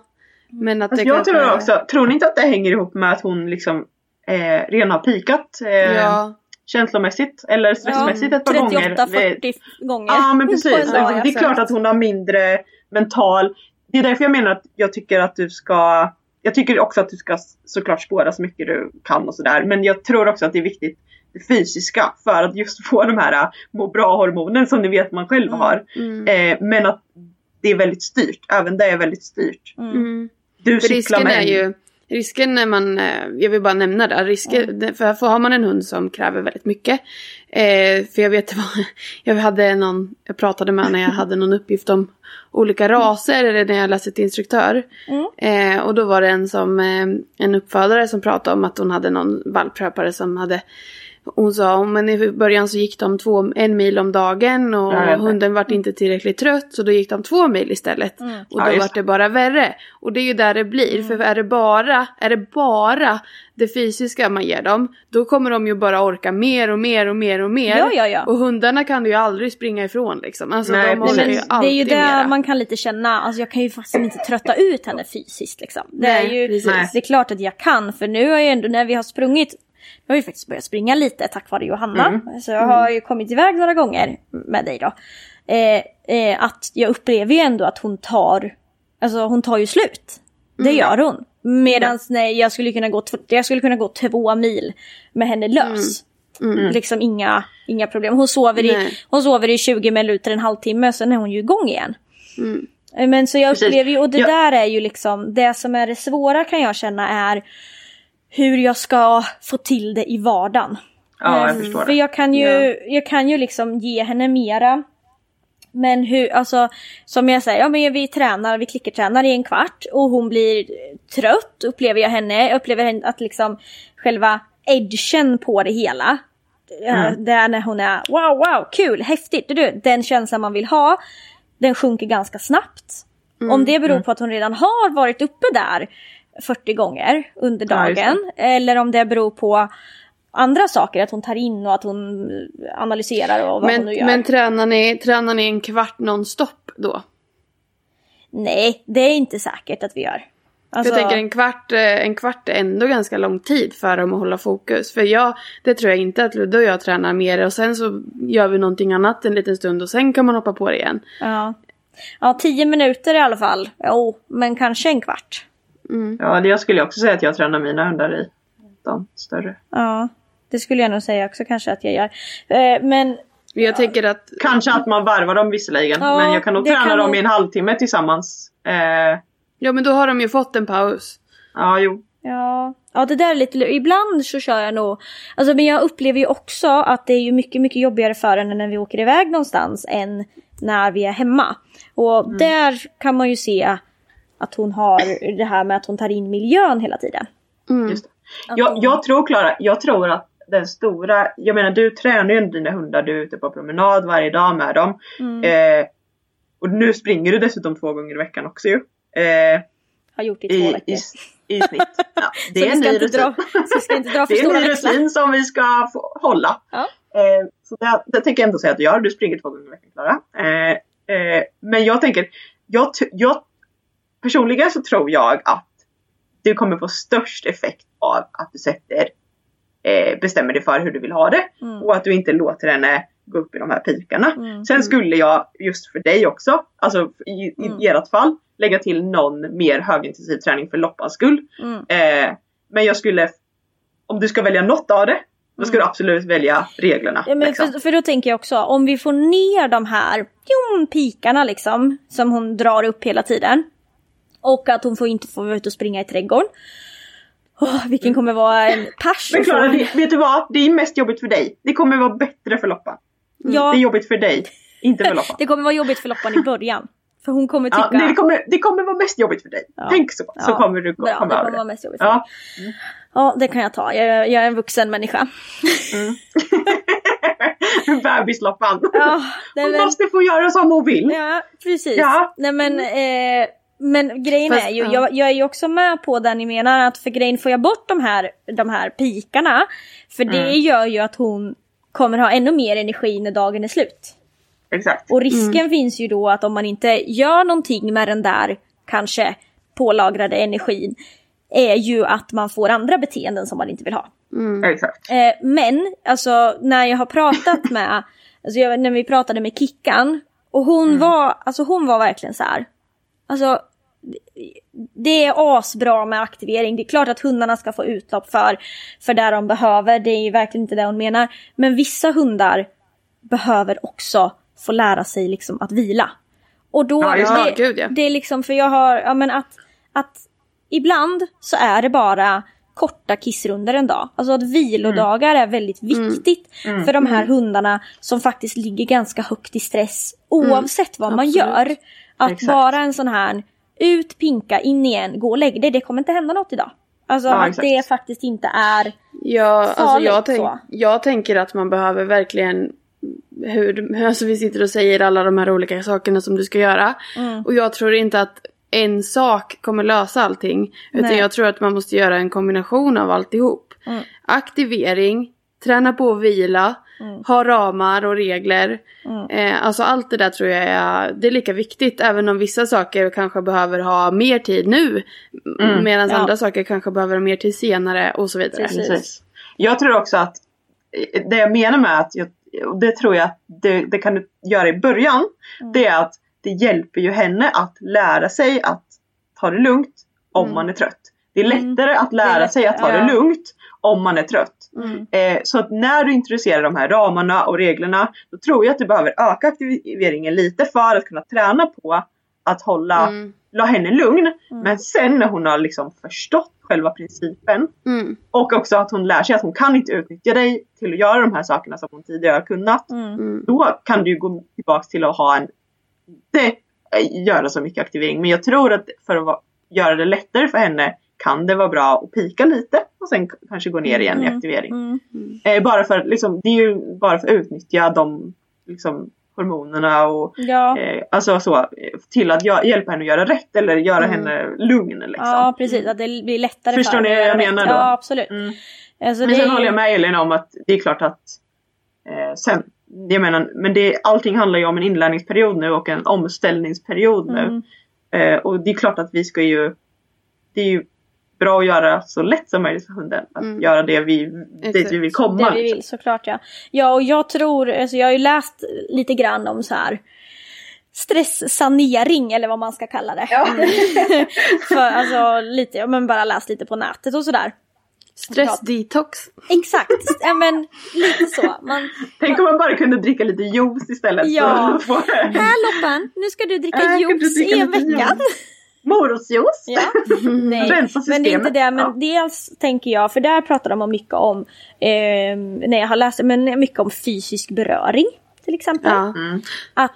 Men att det jag tror också, tror ni inte att det hänger ihop med att hon liksom eh, redan har pikat eh, Ja. känslomässigt eller stressmässigt ett par 38, gånger? 40 gånger. Ja men precis. dag, det är klart att hon har mindre mental. Det är därför jag menar att jag tycker att du ska jag tycker också att du ska såklart spåra så mycket du kan och sådär. Men jag tror också att det är viktigt det fysiska för att just få de här äh, må bra-hormonen som ni vet man själv har. Mm. Eh, men att det är väldigt styrt. Även det är väldigt styrt. Mm. Du För cyklar risken med är ju, risken när man, eh, jag vill bara nämna det, risken, för, för har man en hund som kräver väldigt mycket. Eh, för jag vet vad, jag hade någon, jag pratade med när jag hade någon uppgift om olika raser eller när jag läste till instruktör. Eh, och då var det en som, eh, en uppfödare som pratade om att hon hade någon valpköpare som hade hon sa men i början så gick de två, en mil om dagen och Ja, hunden vart inte tillräckligt trött så då gick de två mil istället. Och Ja, då just vart det bara värre. Och det är ju där det blir. För är det, bara, är det bara det fysiska man ger dem då kommer de ju bara orka mer och mer och mer och mer. Ja, ja, ja. Och hundarna kan du ju aldrig springa ifrån liksom. Alltså Nej, de Nej, ju men det är alltid ju det mera. man kan lite känna, alltså jag kan ju faktiskt inte trötta ut henne fysiskt liksom. Det är Nej, ju, precis. det är klart att jag kan för nu har jag ändå, när vi har sprungit, jag har ju faktiskt börjat springa lite tack vare Johanna. Så jag har ju kommit iväg några gånger med dig då. Eh, eh, att jag upplever ju ändå att hon tar, alltså hon tar ju slut. Det gör hon. Medan nej, jag skulle kunna gå, jag skulle kunna gå två mil med henne lös. Liksom inga, inga problem. Hon sover, i, hon sover i 20 minuter, en halvtimme, sen är hon ju igång igen. Eh, Men så jag upplever ju, och det Ja. där är ju liksom, det som är det svåra kan jag känna är hur jag ska få till det i vardagen. Ja, jag Eh, förstår För det. jag kan ju, jag kan ju liksom ge henne mera. Men hur, alltså som jag säger, ja men vi tränar, vi klickertränar i en kvart och hon blir trött upplever jag henne. Jag upplever att liksom själva edgen på det hela. Mm. Det är när hon är wow, wow, kul, häftigt, du, du, den känslan man vill ha. Den sjunker ganska snabbt. Mm, Om det beror på att hon redan har varit uppe där 40 gånger under Ja, dagen. eller om det beror på andra saker, att hon tar in och att hon analyserar och vad hon nu Men, gör. men tränar, ni, tränar ni en kvart nonstop då? Nej, det är inte säkert att vi gör. Alltså, jag tänker en kvart, eh, en kvart är ändå ganska lång tid för dem att hålla fokus. För jag, det tror jag inte att Ludde och jag tränar mer och sen så gör vi någonting annat en liten stund och sen kan man hoppa på det igen. ja. ja, tio minuter i alla fall. Jo, men kanske en kvart. Ja, det jag skulle också säga att jag tränar mina hundar i. De större. Ja, det skulle jag nog säga också kanske att jag gör. Eh, men jag tänker att Kanske att man varvar dem visserligen. Ja, men jag kan nog träna kan dem i en halvtimme tillsammans. Eh, Ja men då har de ju fått en paus. ja, jo. Ja, ja det där är lite Ibland så kör jag nog... Alltså men jag upplever ju också att det är ju mycket, mycket jobbigare för henne när vi åker iväg någonstans än när vi är hemma. Och där kan man ju se att hon har det här med att hon tar in miljön hela tiden. Just det. Jag, jag tror Klara, jag tror att den stora, jag menar du tränar ju dina hundar, du är ute på promenad varje dag med dem. Eh, och nu springer du dessutom två gånger i veckan också ju. Eh, Har gjort i två i, veckor. i, I snitt. Ja, det Så är vi en ska ny inte rutin. dra- så vi ska inte dra för det är en ny rutin som vi ska få hålla. Ja. Eh, så det, det tänker jag ändå säga att du gör. Du springer två gånger i veckan Klara. Eh, eh, men jag tänker, jag, jag, personligen så tror jag att du kommer få störst effekt av att du sätter, eh, bestämmer dig för hur du vill ha det. Mm. Och att du inte låter henne gå upp i de här pikarna. Sen skulle jag just för dig också, alltså i, i Mm. ert fall, lägga till någon mer högintensiv träning för loppans skull. Mm. Eh, men jag skulle, om du ska välja något av det, då ska du absolut välja reglerna. Mm. Ja, men liksom. för, för då tänker jag också, om vi får ner de här pikarna liksom, som hon drar upp hela tiden. Och att hon får inte få vara ute och springa i trädgården. Oh, vilken kommer vara en pers Men Klara, det, vet du vad? Det är mest jobbigt för dig. Det kommer vara bättre för Loppan. Ja, Det är jobbigt för dig, inte för Loppan. det kommer vara jobbigt för Loppan i början. För hon kommer tycka... Ja, nej, det, kommer, det kommer vara mest jobbigt för dig. Ja. Tänk så, så Ja. kommer du komma det över kommer det. vara mest jobbigt för Ja. mig. Ja, det kan jag ta. Jag, jag är en vuxen människa. Bebisloppan. Ja, Hon men, måste få göra som hon vill. ja precis. Ja. Nej men, eh, Men grejen Fast, är ju, ja. jag, jag är ju också med på det ni menar att för grejen får jag bort de här, de här pikarna. För det Mm. gör ju att hon kommer ha ännu mer energi när dagen är slut. Exakt. Och risken finns ju då att om man inte gör någonting med den där kanske pålagrade energin är ju att man får andra beteenden som man inte vill ha. Exakt. Eh, men alltså när jag har pratat med, alltså jag, när vi pratade med Kickan och hon var, alltså hon var verkligen så här. Alltså det är asbra med aktivering. Det är klart att hundarna ska få utlopp för, för det de behöver. Det är verkligen inte det hon menar. Men vissa hundar behöver också få lära sig liksom att vila. Och då, Ja, just det. Gud, ja. det är liksom för jag har, ja men att, att ibland så är det bara korta kissrunder en dag. Alltså att vilodagar är väldigt viktigt för de här hundarna som faktiskt ligger ganska högt i stress oavsett vad man gör. Att Exakt. bara en sån här ut, pinka, in igen, gå och lägg dig. Det kommer inte hända något idag. Alltså Ja, att det faktiskt inte är... Ja, alltså farligt jag, tänk, så. jag tänker att man behöver verkligen hur, alltså vi sitter och säger alla de här olika sakerna som du ska göra. Mm. Och jag tror inte att en sak kommer lösa allting. Utan Nej. jag tror att man måste göra en kombination av alltihop. Mm. Aktivering, träna på att vila, Mm. ha ramar och regler. Eh, alltså allt det där tror jag är, det är lika viktigt. Även om vissa saker kanske behöver ha mer tid nu. Medan Ja. andra saker kanske behöver ha mer tid senare och så vidare. Precis. Precis. Jag tror också att det jag menar med att, jag, det tror jag att det, det kan du göra i början, det är att det hjälper ju henne att lära sig att ta det lugnt om man är trött. Det är lättare att lära sig att ta ja. det lugnt om man är trött. Mm. Eh, så att när du introducerar de här ramarna och reglerna, då tror jag att du behöver öka aktiveringen lite för att kunna träna på att hålla Mm. la henne lugn. Men sen när hon har liksom förstått själva principen Mm. och också att hon lär sig att hon kan inte utnyttja dig till att göra de här sakerna som hon tidigare har kunnat. Mm. Då kan du gå tillbaks till att ha en, inte eh, göra så mycket aktivering. Men jag tror att för att göra det lättare för henne kan det vara bra att pika lite och sen kanske gå ner igen i aktivering. Mm. Eh, bara för, liksom, det är ju bara för att utnyttja de liksom, hormonerna och Ja. eh, alltså så, eh, till att gö- hjälpa henne att göra rätt eller göra henne lugn. Liksom. ja precis, att det blir lättare Förstår för ni henne vad att jag göra menar då? Ja absolut. Mm. Alltså, Men sen är håller jag med Elin om att det är klart att eh, sen, jag menar, men det, allting handlar ju om en inlärningsperiod nu och en omställningsperiod nu. Mm. Eh, och det är klart att vi ska ju, det är ju bra att göra så lätt som möjligt för hunden. Att göra det vi, dit vi vill komma. Mm. Det vi liksom. vill såklart ja. Ja och jag tror, alltså jag har ju läst lite grann om så här stresssanering eller vad man ska kalla det. För alltså lite, ja men bara läst lite på nätet och sådär. Stressdetox. Exakt, ja men lite så. Man, Tänk om man bara kunde dricka lite juice istället. Ja. För att få här Loppan, nu ska du dricka Äh, juice dricka i en vecka. Morotsjuice. Ja. Nej, men det är inte det. Men Ja. dels tänker jag, för där pratar de om mycket om, eh, när jag har läst men mycket om fysisk beröring till exempel. Ja. Att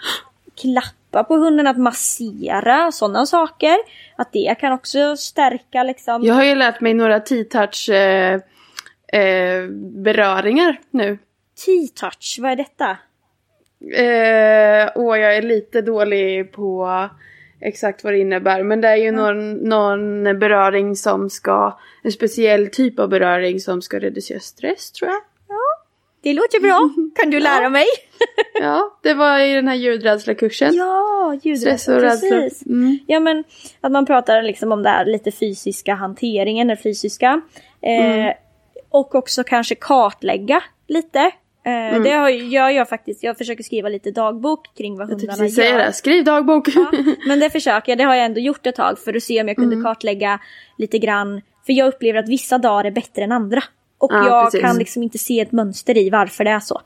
klappa på hunden, att massera, sådana saker. Att det kan också stärka liksom. Jag har ju lärt mig några T-touch eh, eh, beröringar nu. T-touch, vad är detta? Eh, åh, jag är lite dålig på exakt vad det innebär. Men det är ju någon, någon beröring som ska, en speciell typ av beröring som ska reducera stress tror jag. Det låter bra. Kan du lära mig? Ja, det var i den här ljudrädsla-kursen. Ja, ljudrädsla. Precis. Mm. Ja men att man pratar liksom om det här lite fysiska hanteringen, den fysiska. Eh, Mm. Och också kanske kartlägga lite. Eh, Mm. Det har, gör jag faktiskt. Jag försöker skriva lite dagbok kring vad Jag hundarna precis säga gör. det. Skriv dagbok. Ja, men det försöker jag. Det har jag ändå gjort ett tag för att se om jag Mm. kunde kartlägga lite grann. För jag upplever att vissa dagar är bättre än andra. Och Ja, jag precis. kan liksom inte se ett mönster i varför det är så.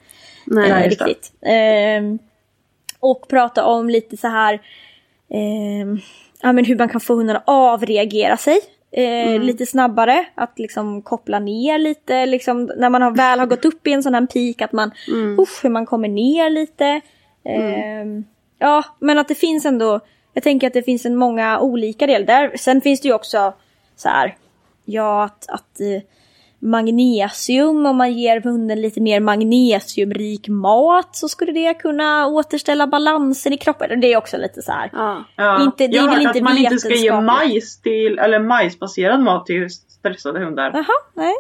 Nej, eh, riktigt. Ehm, och prata om lite så här ehm, ja, men hur man kan få hunden att avreagera sig. Eh, Lite snabbare, att liksom koppla ner lite, liksom, när man har, väl har gått upp i en sån här peak, att man, usch, hur man kommer ner lite. Ehm, Ja, men att det finns ändå, jag tänker att det finns en många olika delar där. Sen finns det ju också så här, ja att, att eh, magnesium. Om man ger hunden lite mer magnesiumrik mat så skulle det kunna återställa balansen i kroppen. Det är också lite så här. Ja. Ja. Inte- det jag har hört inte att man inte ska ge majs till, eller majsbaserad mat till stressade hundar. Jaha, nej.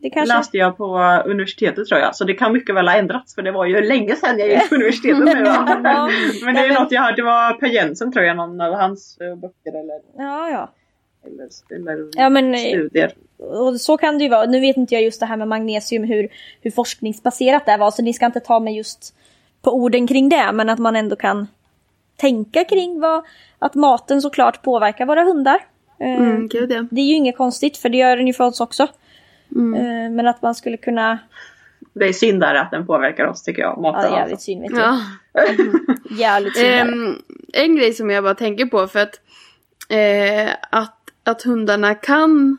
Det kanske... läste jag på universitetet tror jag. Så det kan mycket väl ha ändrats för det var ju länge sedan jag gick på universitetet nu. Va? Ja. Men det är men- något jag hörde, det var Per Jensen tror jag, någon av hans eh, böcker eller, Ja, ja. Eller, eller Ja, men, eh, studier. Och så kan det ju vara. Nu vet inte jag just det här med magnesium hur, hur forskningsbaserat det var. Så ni ska inte ta mig just på orden kring det. Men att man ändå kan tänka kring vad, att maten såklart påverkar våra hundar. Eh, Mm, gud ja. Det är ju inget konstigt för det gör den ju för oss också. Mm. Eh, Men att man skulle kunna... Det är synd där att den påverkar oss tycker jag. Maten Ja, alltså. jävligt synd vet du. Ja. Jävligt synd. Ehm, en grej som jag bara tänker på för att, eh, att, att hundarna kan,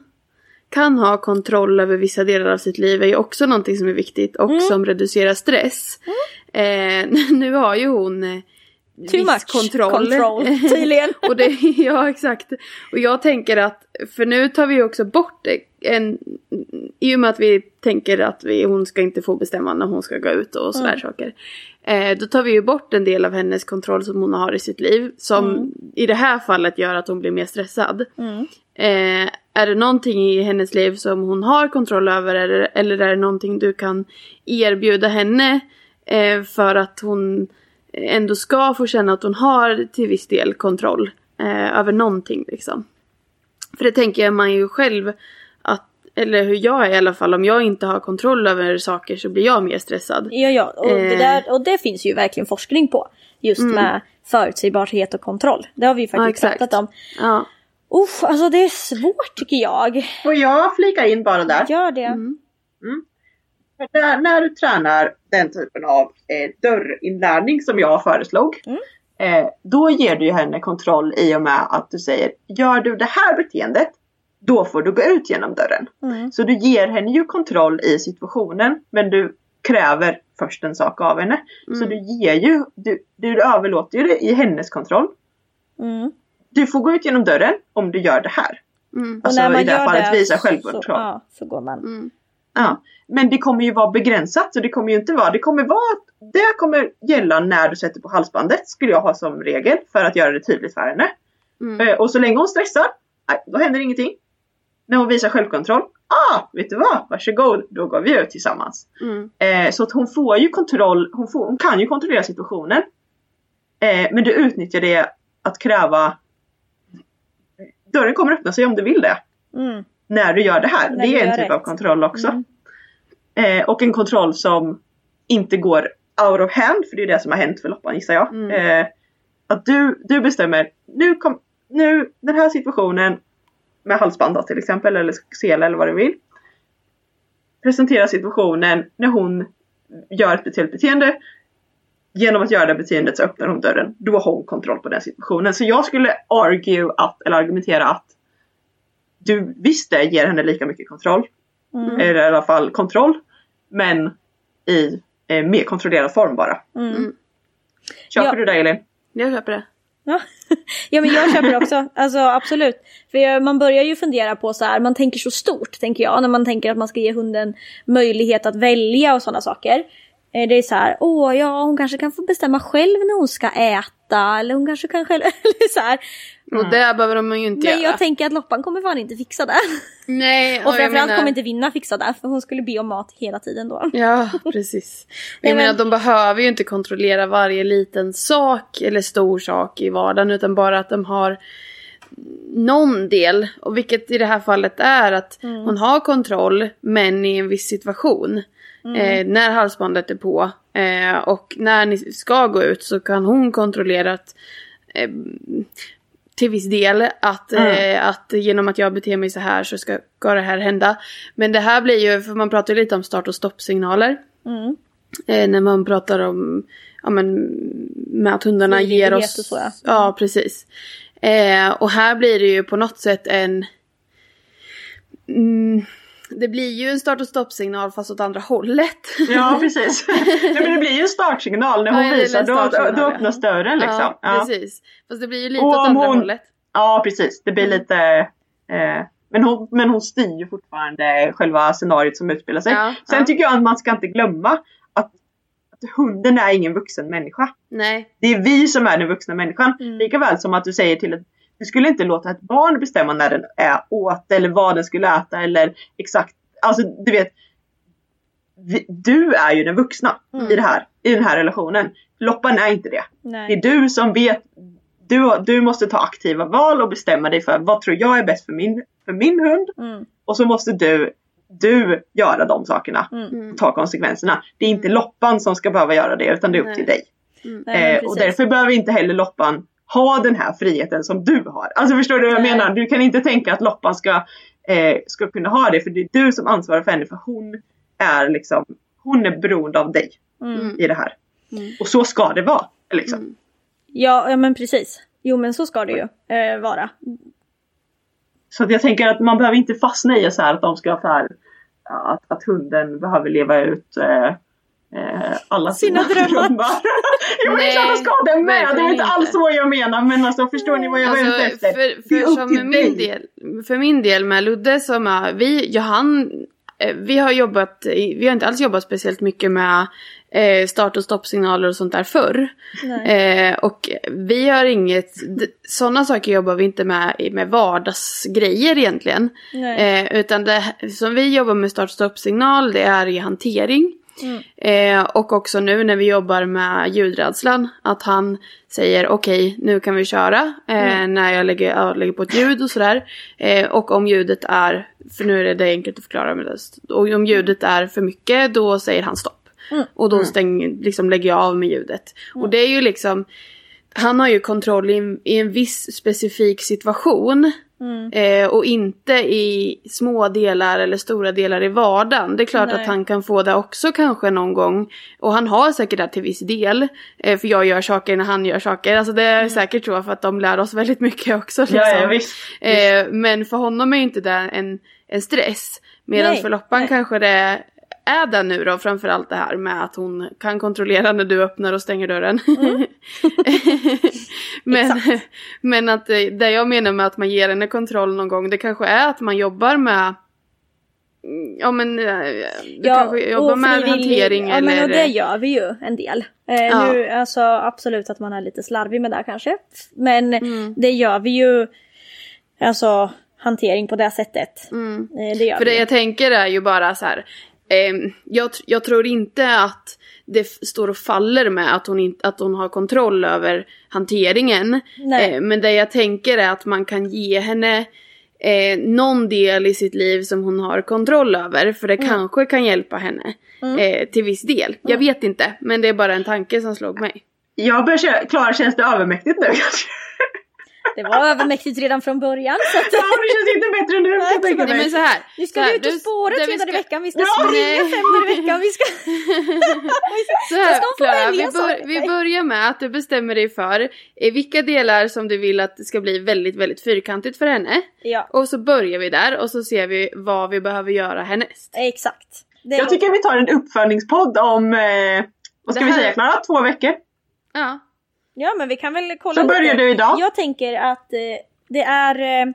kan ha kontroll över vissa delar av sitt liv är ju också någonting som är viktigt och Mm. som reducerar stress. Eh, nu har ju hon Too viss kontroll. control, tydligen. och det, ja exakt. Och jag tänker att, för nu tar vi ju också bort en, i och med att vi tänker att vi, hon ska inte få bestämma när hon ska gå ut och sådär Mm. saker. Eh, då tar vi ju bort en del av hennes kontroll som hon har i sitt liv. Som i det här fallet gör att hon blir mer stressad. Mm. Eh, är det någonting i hennes liv som hon har kontroll över eller, eller är det någonting du kan erbjuda henne eh, för att hon ändå ska få känna att hon har till viss del kontroll eh, över någonting liksom. För det tänker jag man ju själv att, eller hur jag är i alla fall, om jag inte har kontroll över saker så blir jag mer stressad. Ja, ja. Och, det Eh. där, och det finns ju verkligen forskning på. Just med förutsägbarhet och kontroll. Det har vi ju Mm. Ja, faktiskt exakt. pratat om. Ja. Uff, alltså det är svårt tycker jag. Får jag flika in bara där? Gör det. Mm. För där, när du tränar den typen av eh, dörrinlärning som jag föreslog. Mm. Eh, då ger du henne kontroll i och med att du säger gör du det här beteendet då får du gå ut genom dörren. Mm. Så du ger henne ju kontroll i situationen men du kräver först en sak av henne. Så Mm. du ger ju, du, du överlåter ju det i hennes kontroll. Mm. Du får gå ut genom dörren om du gör det här. Mm. Alltså i det här fallet visa självkontroll. Så, ja, så går man. Ja, men det kommer ju vara begränsat så det kommer ju inte vara, det kommer vara att det kommer gälla när du sätter på halsbandet skulle jag ha som regel för att göra det tydligt för henne. Mm. Eh, och så länge hon stressar, då händer ingenting. När hon visar självkontroll, ah, vet du vad, varsågod, då går vi ut tillsammans. Mm. Eh, så att hon får ju kontroll, hon, får, hon kan ju kontrollera situationen. Eh, men du utnyttjar det att kräva Dörren kommer öppna sig om du vill det. Mm. När du gör det här. När det är en typ rätt. av kontroll också. Mm. Eh, och en kontroll som inte går out of hand, för det är det som har hänt för Loppan gissar jag. Mm. Eh, att du, du bestämmer, nu, kom, nu den här situationen med halsband då, till exempel, eller sele eller vad du vill. Presentera situationen när hon gör ett speciellt beteende. Genom att göra det beteendet så öppnar hon dörren. Då har hon kontroll på den situationen. Så jag skulle argue att, eller argumentera att du visst det ger henne lika mycket kontroll. Mm. Eller i alla fall kontroll. Men i eh, mer kontrollerad form bara. Mm. Köper Ja. du det Elin? Jag köper det. Ja. ja men jag köper det också, alltså absolut. För man börjar ju fundera på så här, man tänker så stort tänker jag, när man tänker att man ska ge hunden möjlighet att välja och sådana saker. Eh, Det är så här, åh ja hon kanske kan få bestämma själv när hon ska äta, eller hon kanske kan själv, eller så här. Och det behöver de ju inte Men göra. jag tänker att Loppan kommer fan inte fixa det. Nej, Och jag framförallt menar- kommer inte Vinna fixa det, för hon skulle be om mat hela tiden då. Ja, precis. Jag menar, men- de behöver ju inte kontrollera varje liten sak eller stor sak i vardagen utan bara att de har någon del. Och vilket i det här fallet är att Mm. hon har kontroll men i en viss situation. Mm. Eh, när halsbandet är på eh, och när ni ska gå ut så kan hon kontrollera att eh, till viss del att, eh, att genom att jag beter mig så här så ska, ska det här hända. Men det här blir ju, för man pratar ju lite om start och stoppsignaler. Mm. Eh, när man pratar om, ja men med att hundarna ger Frivillighet oss. så, ja. ja precis. Eh, och här blir det ju på något sätt en mm, det blir ju en start och stoppsignal fast åt andra hållet. Ja precis. Nej, men det blir ju en startsignal när hon Ja, visar. Då, då ja. öppnas dörren liksom. Ja, Ja, precis. Fast det blir ju lite Och åt andra hon- hållet. ja precis. Det blir lite eh, Men hon, men hon styr ju fortfarande själva scenariot som utspelar sig. Ja, Sen ja. tycker jag att man ska inte glömma att, att hunden är ingen vuxen människa. Nej. Det är vi som är den vuxna människan. Mm. Lika väl som att du säger till ett du skulle inte låta ett barn bestämma när den är åt eller vad den skulle äta eller exakt. Alltså du vet. Du är ju den vuxna Mm. i, det här, i den här relationen. Loppan är inte det. Det är Nej. du som vet. Du, du måste ta aktiva val och bestämma dig för vad tror jag är bäst för min, för min hund. Mm. Och så måste du, du göra de sakerna. Mm. Och ta konsekvenserna. Det är inte loppan som ska behöva göra det utan det är upp Nej. till dig. Nej, men Eh, och därför behöver inte heller loppan ha den här friheten som du har. Alltså förstår du vad jag menar? Du kan inte tänka att loppan ska, eh, ska kunna ha det för det är du som ansvarar för henne för hon är liksom hon är beroende av dig Mm. i det här. Mm. Och så ska det vara. Liksom. Mm. Ja, ja, men precis. Jo, men så ska det ju eh, vara. Så jag tänker att man behöver inte fastna i så här att de ska för att, att hunden behöver leva ut eh, eh, alla Sina drömmar. jo, det är klart de ska det med. Det var inte alls så jag menar. Men alltså förstår ni vad jag var ute Alltså, efter? för, Det är för upp som till med dig. min del, för min del med Ludde som är, vi, ja, han, eh, vi har jobbat, vi har inte alls jobbat speciellt mycket med eh, start och stoppsignaler och sånt där förr. Nej. Eh, och vi har inget, sådana saker jobbar vi inte med med vardagsgrejer egentligen. Nej. Eh, utan det som vi jobbar med start och stoppsignal det är i hantering. Mm. Eh, och också nu när vi jobbar med ljudrädslan. Att han säger okej nu kan vi köra. Eh, Mm. När jag lägger, jag lägger på ett ljud och sådär. Eh, och om ljudet är, för nu är det, enkelt att förklara med det. Och om ljudet är för mycket då säger han stopp. Mm. Och då stäng, liksom lägger jag av med ljudet. Och det är ju liksom han har ju kontroll i en, i en viss specifik situation. Mm. Eh, och inte i små delar eller stora delar i vardagen. Det är klart Nej. att han kan få det också kanske någon gång. Och han har säkert det till viss del. Eh, för jag gör saker när han gör saker. Alltså det är säkert så för att de lär oss väldigt mycket också. Liksom. Ja, ja, visst. Eh, men för honom är ju inte det en, en stress. Medan Nej, för Loppan nej. kanske det är det nu då, framförallt det här med att hon kan kontrollera när du öppnar och stänger dörren. men, Mm. Exakt. men att det jag menar med att man ger henne kontroll någon gång, det kanske är att man jobbar med Ja men eh, du kanske jobbar med hantering ja, eller... men och det gör vi ju en del. Eh, Ja. nu, alltså absolut att man är lite slarvig med det kanske. Men Mm. det gör vi ju. Alltså hantering på det sättet. Mm. Eh, det gör För vi det jag tänker är ju bara så här. Ehm, jag, jag tror inte att det står och faller med att hon, inte, att hon har kontroll över hanteringen. Nej. Eh, men det jag tänker är att man kan ge henne eh, någon del i sitt liv som hon har kontroll över. För det Mm. kanske kan hjälpa henne eh, till viss del. Jag vet inte, men det är bara en tanke som slog mig. Jag börjar känna, Klara känns det övermäktigt nu kanske? Det var övermäktigt redan från början. Så att, Ja det känns inte bättre nu kan jag tänka Nej men så här. nu ska så här, vi ut och spåra tre dagar i veckan. Vi ska Ja, springa nej. fem dagar i veckan. Vi ska... Så här, ska Klara, vi, bör, vi börjar med att du bestämmer dig för vilka delar som du vill att det ska bli väldigt, väldigt fyrkantigt för henne. Ja, Och så börjar vi där och så ser vi vad vi behöver göra härnäst. exakt. Det Jag tycker vi tar en uppföljningspodd om, eh, vad ska vi säga Klara? Två veckor? Ja. Ja men vi kan väl kolla Så börjar lite. du idag. Jag tänker att eh, det är eh,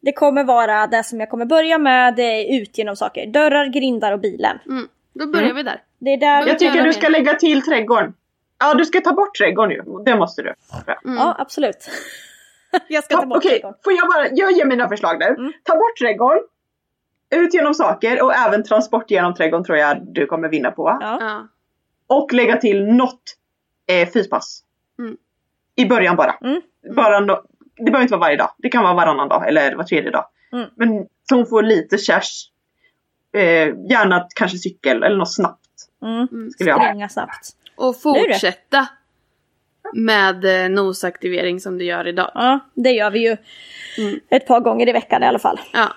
Det kommer vara det som jag kommer börja med, det är ut genom saker. Dörrar, grindar och bilen. Mm. Då börjar vi där. Det är där Jag tycker du ska lägga till trädgården. Ja du ska ta bort trädgården ju. Det måste du. Mm. Ja absolut. jag ska ta Ta, bort Okej, trädgården. får jag bara, jag ger mina förslag nu. Mm. Ta bort trädgården. Ut genom saker och även transport genom trädgården tror jag du kommer vinna på. Ja. Ja. Och lägga till något eh, fyspass. Mm. I början bara. Mm. bara no- det behöver inte vara varje dag. Det kan vara varannan dag eller var tredje dag. Mm. Men så hon får lite kärs. Eh, gärna kanske cykel eller något snabbt. Mm. Skulle jag ha. Springa snabbt. Och fortsätta med eh, nosaktivering som du gör idag. Ja, det gör vi ju Mm. ett par gånger i veckan i alla fall. Ja.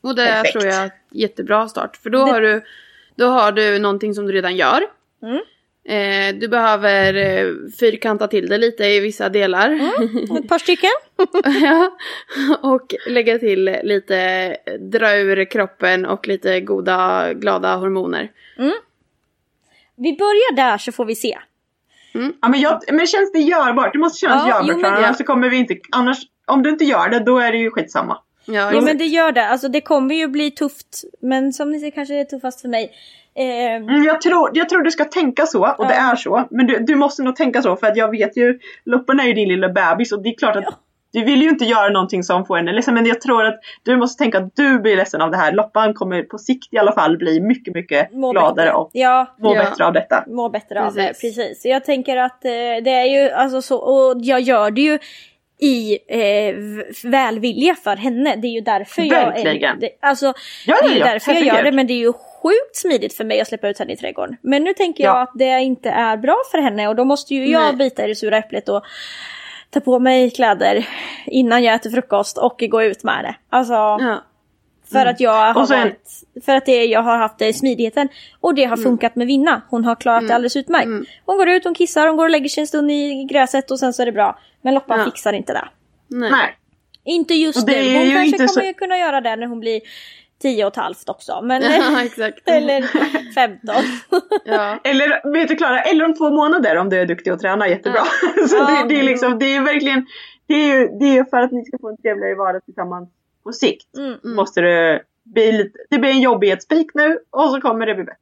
Och det Perfekt. tror jag är jättebra start. För då Det- har du, då har du någonting som du redan gör. Mm. Eh, du behöver eh, fyrkanta till det lite i vissa delar. Ett par stycken. ja. Och lägga till lite, dra ur kroppen och lite goda, glada hormoner. Vi börjar där så får vi se. Ja, men, jag, men känns det görbart? Det måste kännas Ja, jo, görbart men- för annars så kommer vi inte, annars, om du inte gör det då är det ju skitsamma. Ja, Ja men det gör det, alltså det kommer ju bli tufft. Men som ni ser kanske det är tuffast för mig. Eh, Mm, jag, tror, jag tror du ska tänka så och det Ja. är så. Men du, du måste nog tänka så för att jag vet ju, Loppan är ju din lilla bebis och det är klart att Ja. du vill ju inte göra någonting som får henne ledsen men jag tror att du måste tänka att du blir ledsen av det här. Loppan kommer på sikt i alla fall bli mycket mycket må gladare bättre. och Ja, må Ja. bättre av detta. må bättre av det. Precis. Precis. Jag tänker att eh, det är ju alltså så, och jag gör det ju i eh, välvilja för henne. Det är ju därför jag... Verkligen. Det, alltså, Ja, det är ja, därför jag gör det men det är ju sjukt smidigt för mig att släppa ut henne i trädgården. Men nu tänker jag Ja. att det inte är bra för henne och då måste ju jag Nej. bita i det sura äpplet och ta på mig kläder innan jag äter frukost och gå ut med det. Alltså Ja. För att jag har sen- varit, för att det, jag har haft det smidigheten och det har funkat med Vinna. Hon har klarat det alldeles utmärkt. Mm. Hon går ut, hon kissar, hon går och lägger sig en stund i gräset och sen så är det bra. Men Loppan Ja. fixar inte det. Nej. Nej. Inte just Och det nu. Hon ju kanske kommer så- ju kunna göra det när hon blir 10 och ett halvt också. Men, Ja, exakt. eller 15. Ja. Eller vet du Klara, eller om två månader om du är duktig och tränar jättebra. så Ja. det, det är liksom, det är verkligen, det är ju det är för att ni ska få en trevligare vardag tillsammans på sikt. Mm, Måste det bli lite, det blir en jobbighetspik nu och så kommer det bli bättre.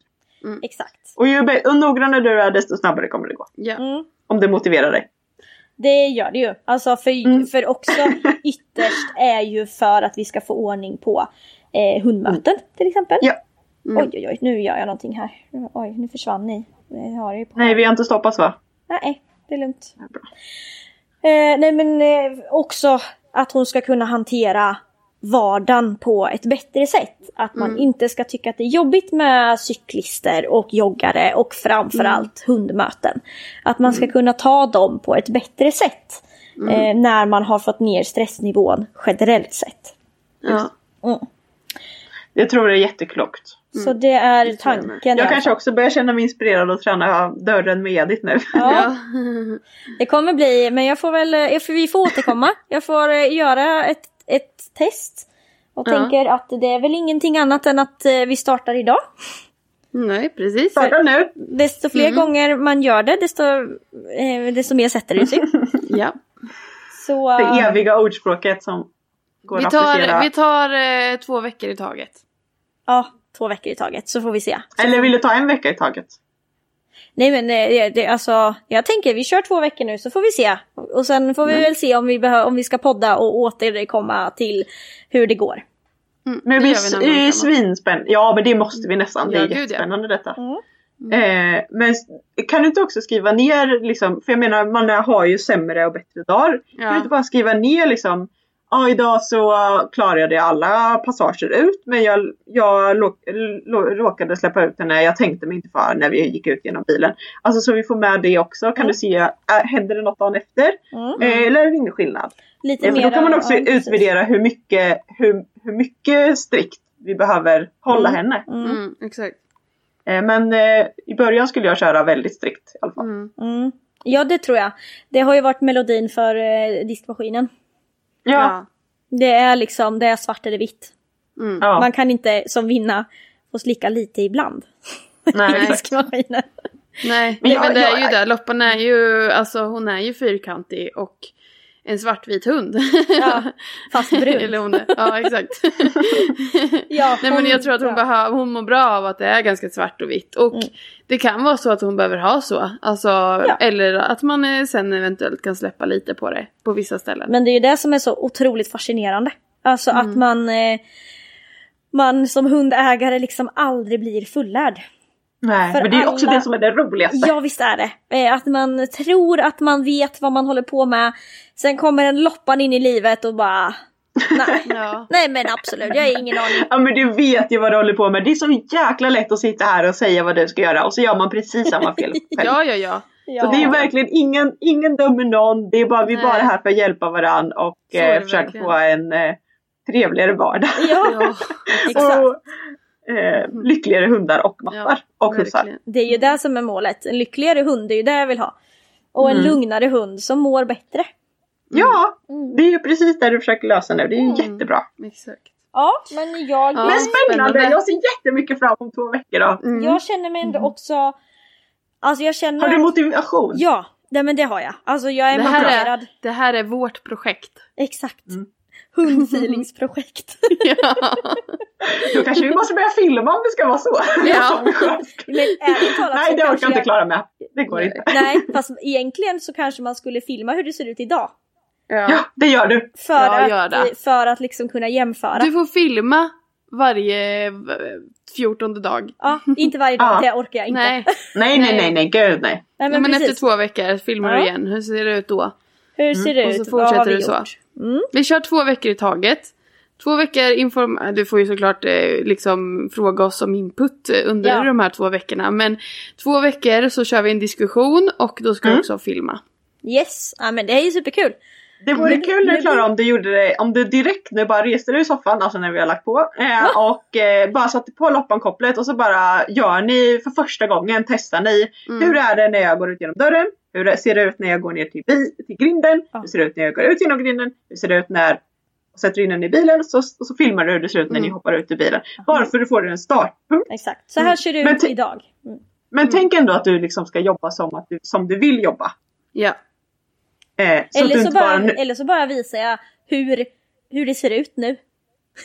exakt. Och ju och noggrannare du är desto snabbare kommer det gå. Ja. Mm. Om det motiverar dig. Det gör det ju. Alltså för, Mm. för också ytterst är ju för att vi ska få ordning på eh, hundmöten till exempel. Ja. Mm. Oj oj oj, nu gör jag någonting här. Oj, nu försvann ni. På Nej vi har inte stoppat va? Nej, det är lugnt. Ja, bra. Eh, nej men eh, också att hon ska kunna hantera vardagen på ett bättre sätt. Att man inte ska tycka att det är jobbigt med cyklister och joggare och framförallt hundmöten. Att man ska kunna ta dem på ett bättre sätt. Eh, när man har fått ner stressnivån generellt sett. Ja. Mm. Jag tror det är jätteklokt. Så det är jag tanken. Jag kanske också börjar känna mig inspirerad att träna dörren med Edith nu. Ja, det kommer bli, men jag får väl, får, vi får återkomma. Jag får eh, göra ett, ett test. Och Ja. tänker att det är väl ingenting annat än att eh, vi startar idag. Nej, precis. Starta nu! Desto fler gånger man gör det, desto, eh, desto mer sätter det sig. Ja. Så, Det eh, eviga ordspråket som går Vi att applicera. tar, vi tar eh, två veckor i taget. ja, två veckor i taget så får vi se. Så, Eller vill du ta en vecka i taget? Nej men eh, det, det, alltså, jag tänker vi kör två veckor nu så får vi se. Och sen får vi Mm. väl se om vi, behö- om vi ska podda och återkomma till hur det går. Mm, Men det framåt. svinspännande. Ja men det måste vi nästan. Det Ja, är gud, ja. jättespännande detta. Mm. Eh, men kan du inte också skriva ner liksom, för jag menar man har ju sämre och bättre dagar. Kan du Ja. inte bara skriva ner liksom Ja idag så klarade jag alla passager ut men jag, jag råkade släppa ut henne. Jag tänkte mig inte för när vi gick ut genom bilen. Alltså så vi får med det också. Kan Mm. du se, äh, händer det något dagen efter? Mm. Eh, eller är det ingen skillnad? Lite Eh, mer då kan man också ja, utvärdera hur mycket, hur, hur mycket strikt vi behöver hålla Mm. henne. Mm. Mm, exakt. Eh, men i början skulle jag köra väldigt strikt i alla fall. Mm. Mm. Ja det tror jag. Det har ju varit melodin för diskmaskinen. Ja, Ja. Det är liksom, det är svart eller vitt. Mm. ja. Man kan inte som vinna få slicka lite ibland. nej. Nej, Men det är jag- ju det. Loppan är ju, alltså hon är ju fyrkantig och en svartvit hund. Ja, fast brun. Eller hon är, ja exakt. Ja, Nej men jag tror att hon, ja. behöver, hon mår bra av att det är ganska svart och vitt. Och Mm. det kan vara så att hon behöver ha så. Alltså, Eller att man eh, sen eventuellt kan släppa lite på det på vissa ställen. Men det är ju det som är så otroligt fascinerande. Alltså Mm. att man, eh, man som hundägare liksom aldrig blir fullärd. Nej. För Men det är också alla- det som är det roligaste. Ja visst är det. Eh, att man tror att man vet vad man håller på med. Sen kommer en loppan in i livet och bara nej. Ja. nej men absolut, jag har ingen aning. Ja men du vet ju vad du håller på med. Det är så jäkla lätt att sitta här och säga vad du ska göra och så gör man precis samma fel själv. ja, ja, ja. Så det är verkligen ingen, ingen dömer någon. Det är bara, vi är bara här för att hjälpa varandra och eh, försöka verkligen. få en eh, trevligare vardag. Ja, ja. exakt. och eh, lyckligare hundar och mappar. Ja, och verkligen. Det är ju det som är målet. En lyckligare hund, det är ju det jag vill ha. Och en Mm. lugnare hund som mår bättre. Ja, Mm. det är ju precis det du försöker lösa nu. Det är ju Mm. jättebra. Exakt. Ja, men jag, Ja. Men spännande! spännande. Jag ser jättemycket fram emot två veckor då. Mm. jag känner mig ändå också... Alltså jag känner... Har du motivation? Ja, det, men det har jag. Alltså jag är Det här, motiverad. är, det här är vårt projekt. Exakt. Mm. Hundfeelingsprojekt. ja. Då kanske vi måste börja filma om det ska vara så. Ja. Men ärligt talat Nej, det orkar jag inte klara med. Det går inte. Nej, fast egentligen så kanske man skulle filma hur det ser ut idag. Ja, det gör du. För, Ja, gör att, det. för att liksom kunna jämföra. Du får filma varje eh, fjortonde dag. Ja, inte varje dag, Ja. det orkar jag inte. Nej, Nej, nej, nej, nej, gud nej. Nej, men, men men efter två veckor filmar Ja. du igen. Hur ser det ut då? Hur ser det Och ut? så Vad har fortsätter vi du så. gjort? Mm. Vi kör två veckor i taget. Två veckor inform... Du får ju såklart eh, liksom fråga oss om input eh, under Ja. de här två veckorna. Men två veckor så kör vi en diskussion och då ska Mm. du också filma. Yes, ja men det är ju superkul. Det vore kul nu Klara om du gjorde det, om du direkt nu bara reste dig ur soffan, alltså när vi har lagt på, eh, och eh, bara satte på loppankopplet och så bara gör ni för första gången, testar ni. Mm. Hur är det när jag går ut genom dörren? Hur ser det ut när jag går ner till, bi- till grinden? Ja. Hur ser det ut när jag går ut genom grinden? Hur ser det ut när jag sätter in den i bilen? Så, och så filmar du hur det ser ut när ni Mm. hoppar ut ur bilen. Bara för att du får en startpunkt. Exakt, så här ser det Men ut idag. Mm. Men tänk ändå att du liksom ska jobba som, att du, som du vill jobba. Ja. Eh, så Eller, så bara, bara... eller så bara visar jag hur, hur det ser ut nu.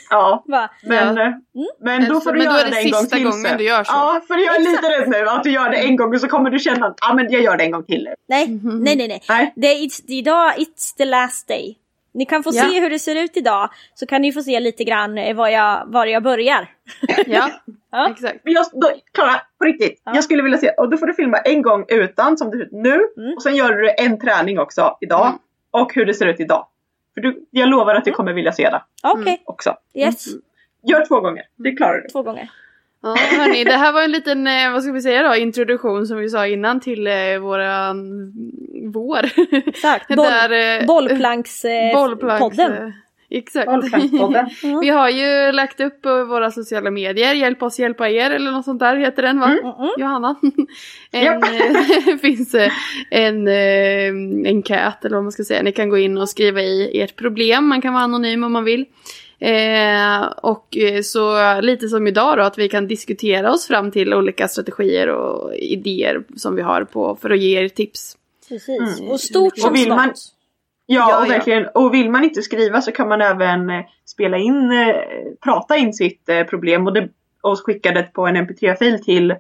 Ja, Bara, Men, Ja. eh, men då Men- får du men då göra är det det en gång sista till. gången sen. du gör så. Ja, för jag är lite rädd nu att du gör det en gång och så kommer du känna att ah, men jag gör det en gång till nu. nej, Mhm. nej, nej, nej. Nej. Det är it's, idag, it's the last day. Ni kan få Ja. se hur det ser ut idag, så kan ni få se lite grann eh, var jag, var jag börjar. Ja, Ja. exakt. Men jag, då, Klara, på riktigt. Ja. Jag skulle vilja se, och då får du filma en gång utan som det ser ut nu. Mm. Och sen gör du en träning också idag. Mm. Och hur det ser ut idag. För du, jag lovar att du kommer vilja se det Okej, också. yes. Gör två gånger, det klarar du. Två gånger. Ja, hörni, det här var en liten, eh, vad ska vi säga då, introduktion som vi sa innan till eh, våran vår. Exakt. Boll, Där, eh, bollplankspodden. bollplanks, podden. eh, Exakt. Vi har ju lagt upp våra sociala medier, Hjälp oss hjälpa er eller något sånt där heter den va? Mm-mm. Johanna? En, Japp. eh, det finns eh, en eh, enkät eller vad man ska säga. Ni kan gå in och skriva i ert problem. Man kan vara anonym om man vill. Eh, och så lite som idag då att vi kan diskutera oss fram till olika strategier och idéer som vi har på för att ge er tips. Precis. Mm. Och stort som Och vill man-. Ja, Ja, och ja. verkligen. Och vill man inte skriva så kan man även eh, spela in, eh, prata in sitt eh, problem och, det, och skicka det på en mp3-fil till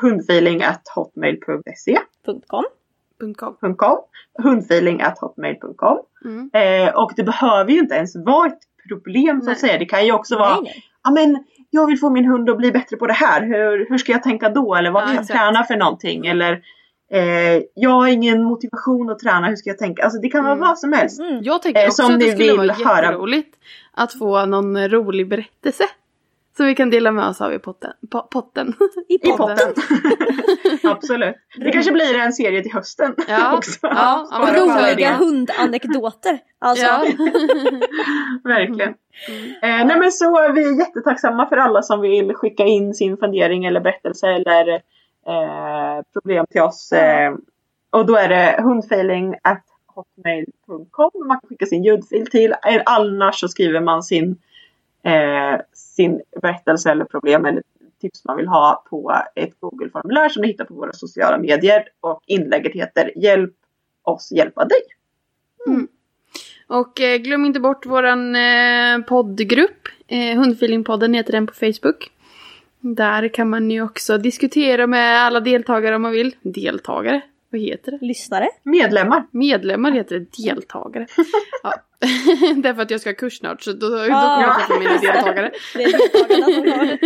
hundfeeling.hotmail.se .com. .com. .com, hundfeeling.hotmail.com Mm. eh, Och det behöver ju inte ens vara ett problem så att säga. Det kan ju också vara, ja men jag vill få min hund att bli bättre på det här. Hur, hur ska jag tänka då? Eller vad Ja, vill jag träna för någonting? Eller eh, jag har ingen motivation att träna, hur ska jag tänka? Alltså det kan vara Mm. vad som helst. Mm. Jag tänker Eh, också som att det skulle vara vill höra. jätteroligt att få någon rolig berättelse. Som vi kan dela med oss av i potten. Po- potten. I I podden. potten. Absolut. Det kanske blir en serie till hösten Ja. också. Ja, roliga hundanekdoter. Alltså, Ja. Verkligen. Eh, nej men så är vi jättetacksamma för alla som vill skicka in sin fundering eller berättelse eller eh, problem till oss. Eh, och då är det hundfailing at hotmail.com. Man kan skicka sin ljudfil till. Annars så skriver man sin, eh, sin berättelse eller problem eller tips man vill ha på ett Google-formulär som ni hittar på våra sociala medier. Och inlägget heter Hjälp oss hjälpa dig. Och eh, glöm inte bort våran eh, poddgrupp. Eh, Hundfeelingpodden heter den på Facebook. Där kan man ju också diskutera med alla deltagare om man vill. Deltagare? Vad heter det? lyssnare. Medlemmar. Medlemmar heter det, deltagare. Ja. Därför att jag ska ha kurs snart så då, då kommer Ja. jag träffa mina deltagare. Det är.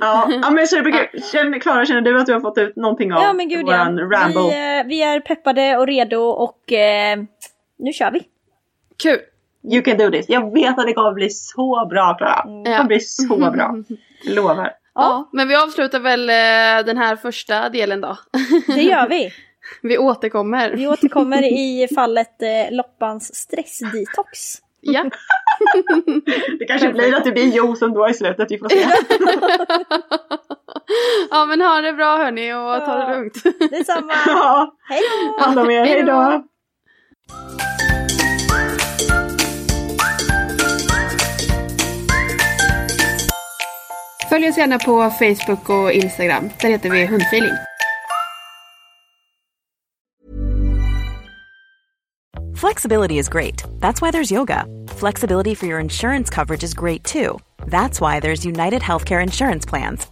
Ja, ja men superkul. Känner, Klara, känner du att du har fått ut någonting av Ja men gud ja. våran ramble? Vi, eh, vi är peppade och redo och eh, nu kör vi. Kul! You can do this. Jag vet att det kommer bli så bra Klara. Det Ja. kommer bli så bra. Jag lovar. Ja, men vi avslutar väl eh, den här första delen då. Det gör vi. Vi återkommer. Vi återkommer i fallet eh, Loppans stressdetox. Ja. Det kanske blir att det blir juice ändå i slutet. Vi får se. ja men ha det bra hörni och ta det lugnt. Detsamma. Ja, Hej då! hand om er. Hej då. Följ oss gärna på Facebook och Instagram. Där heter vi Hundfeeling. Flexibility is great. That's why there's yoga. Flexibility for your insurance coverage is great too. That's why there's United Healthcare Insurance Plans.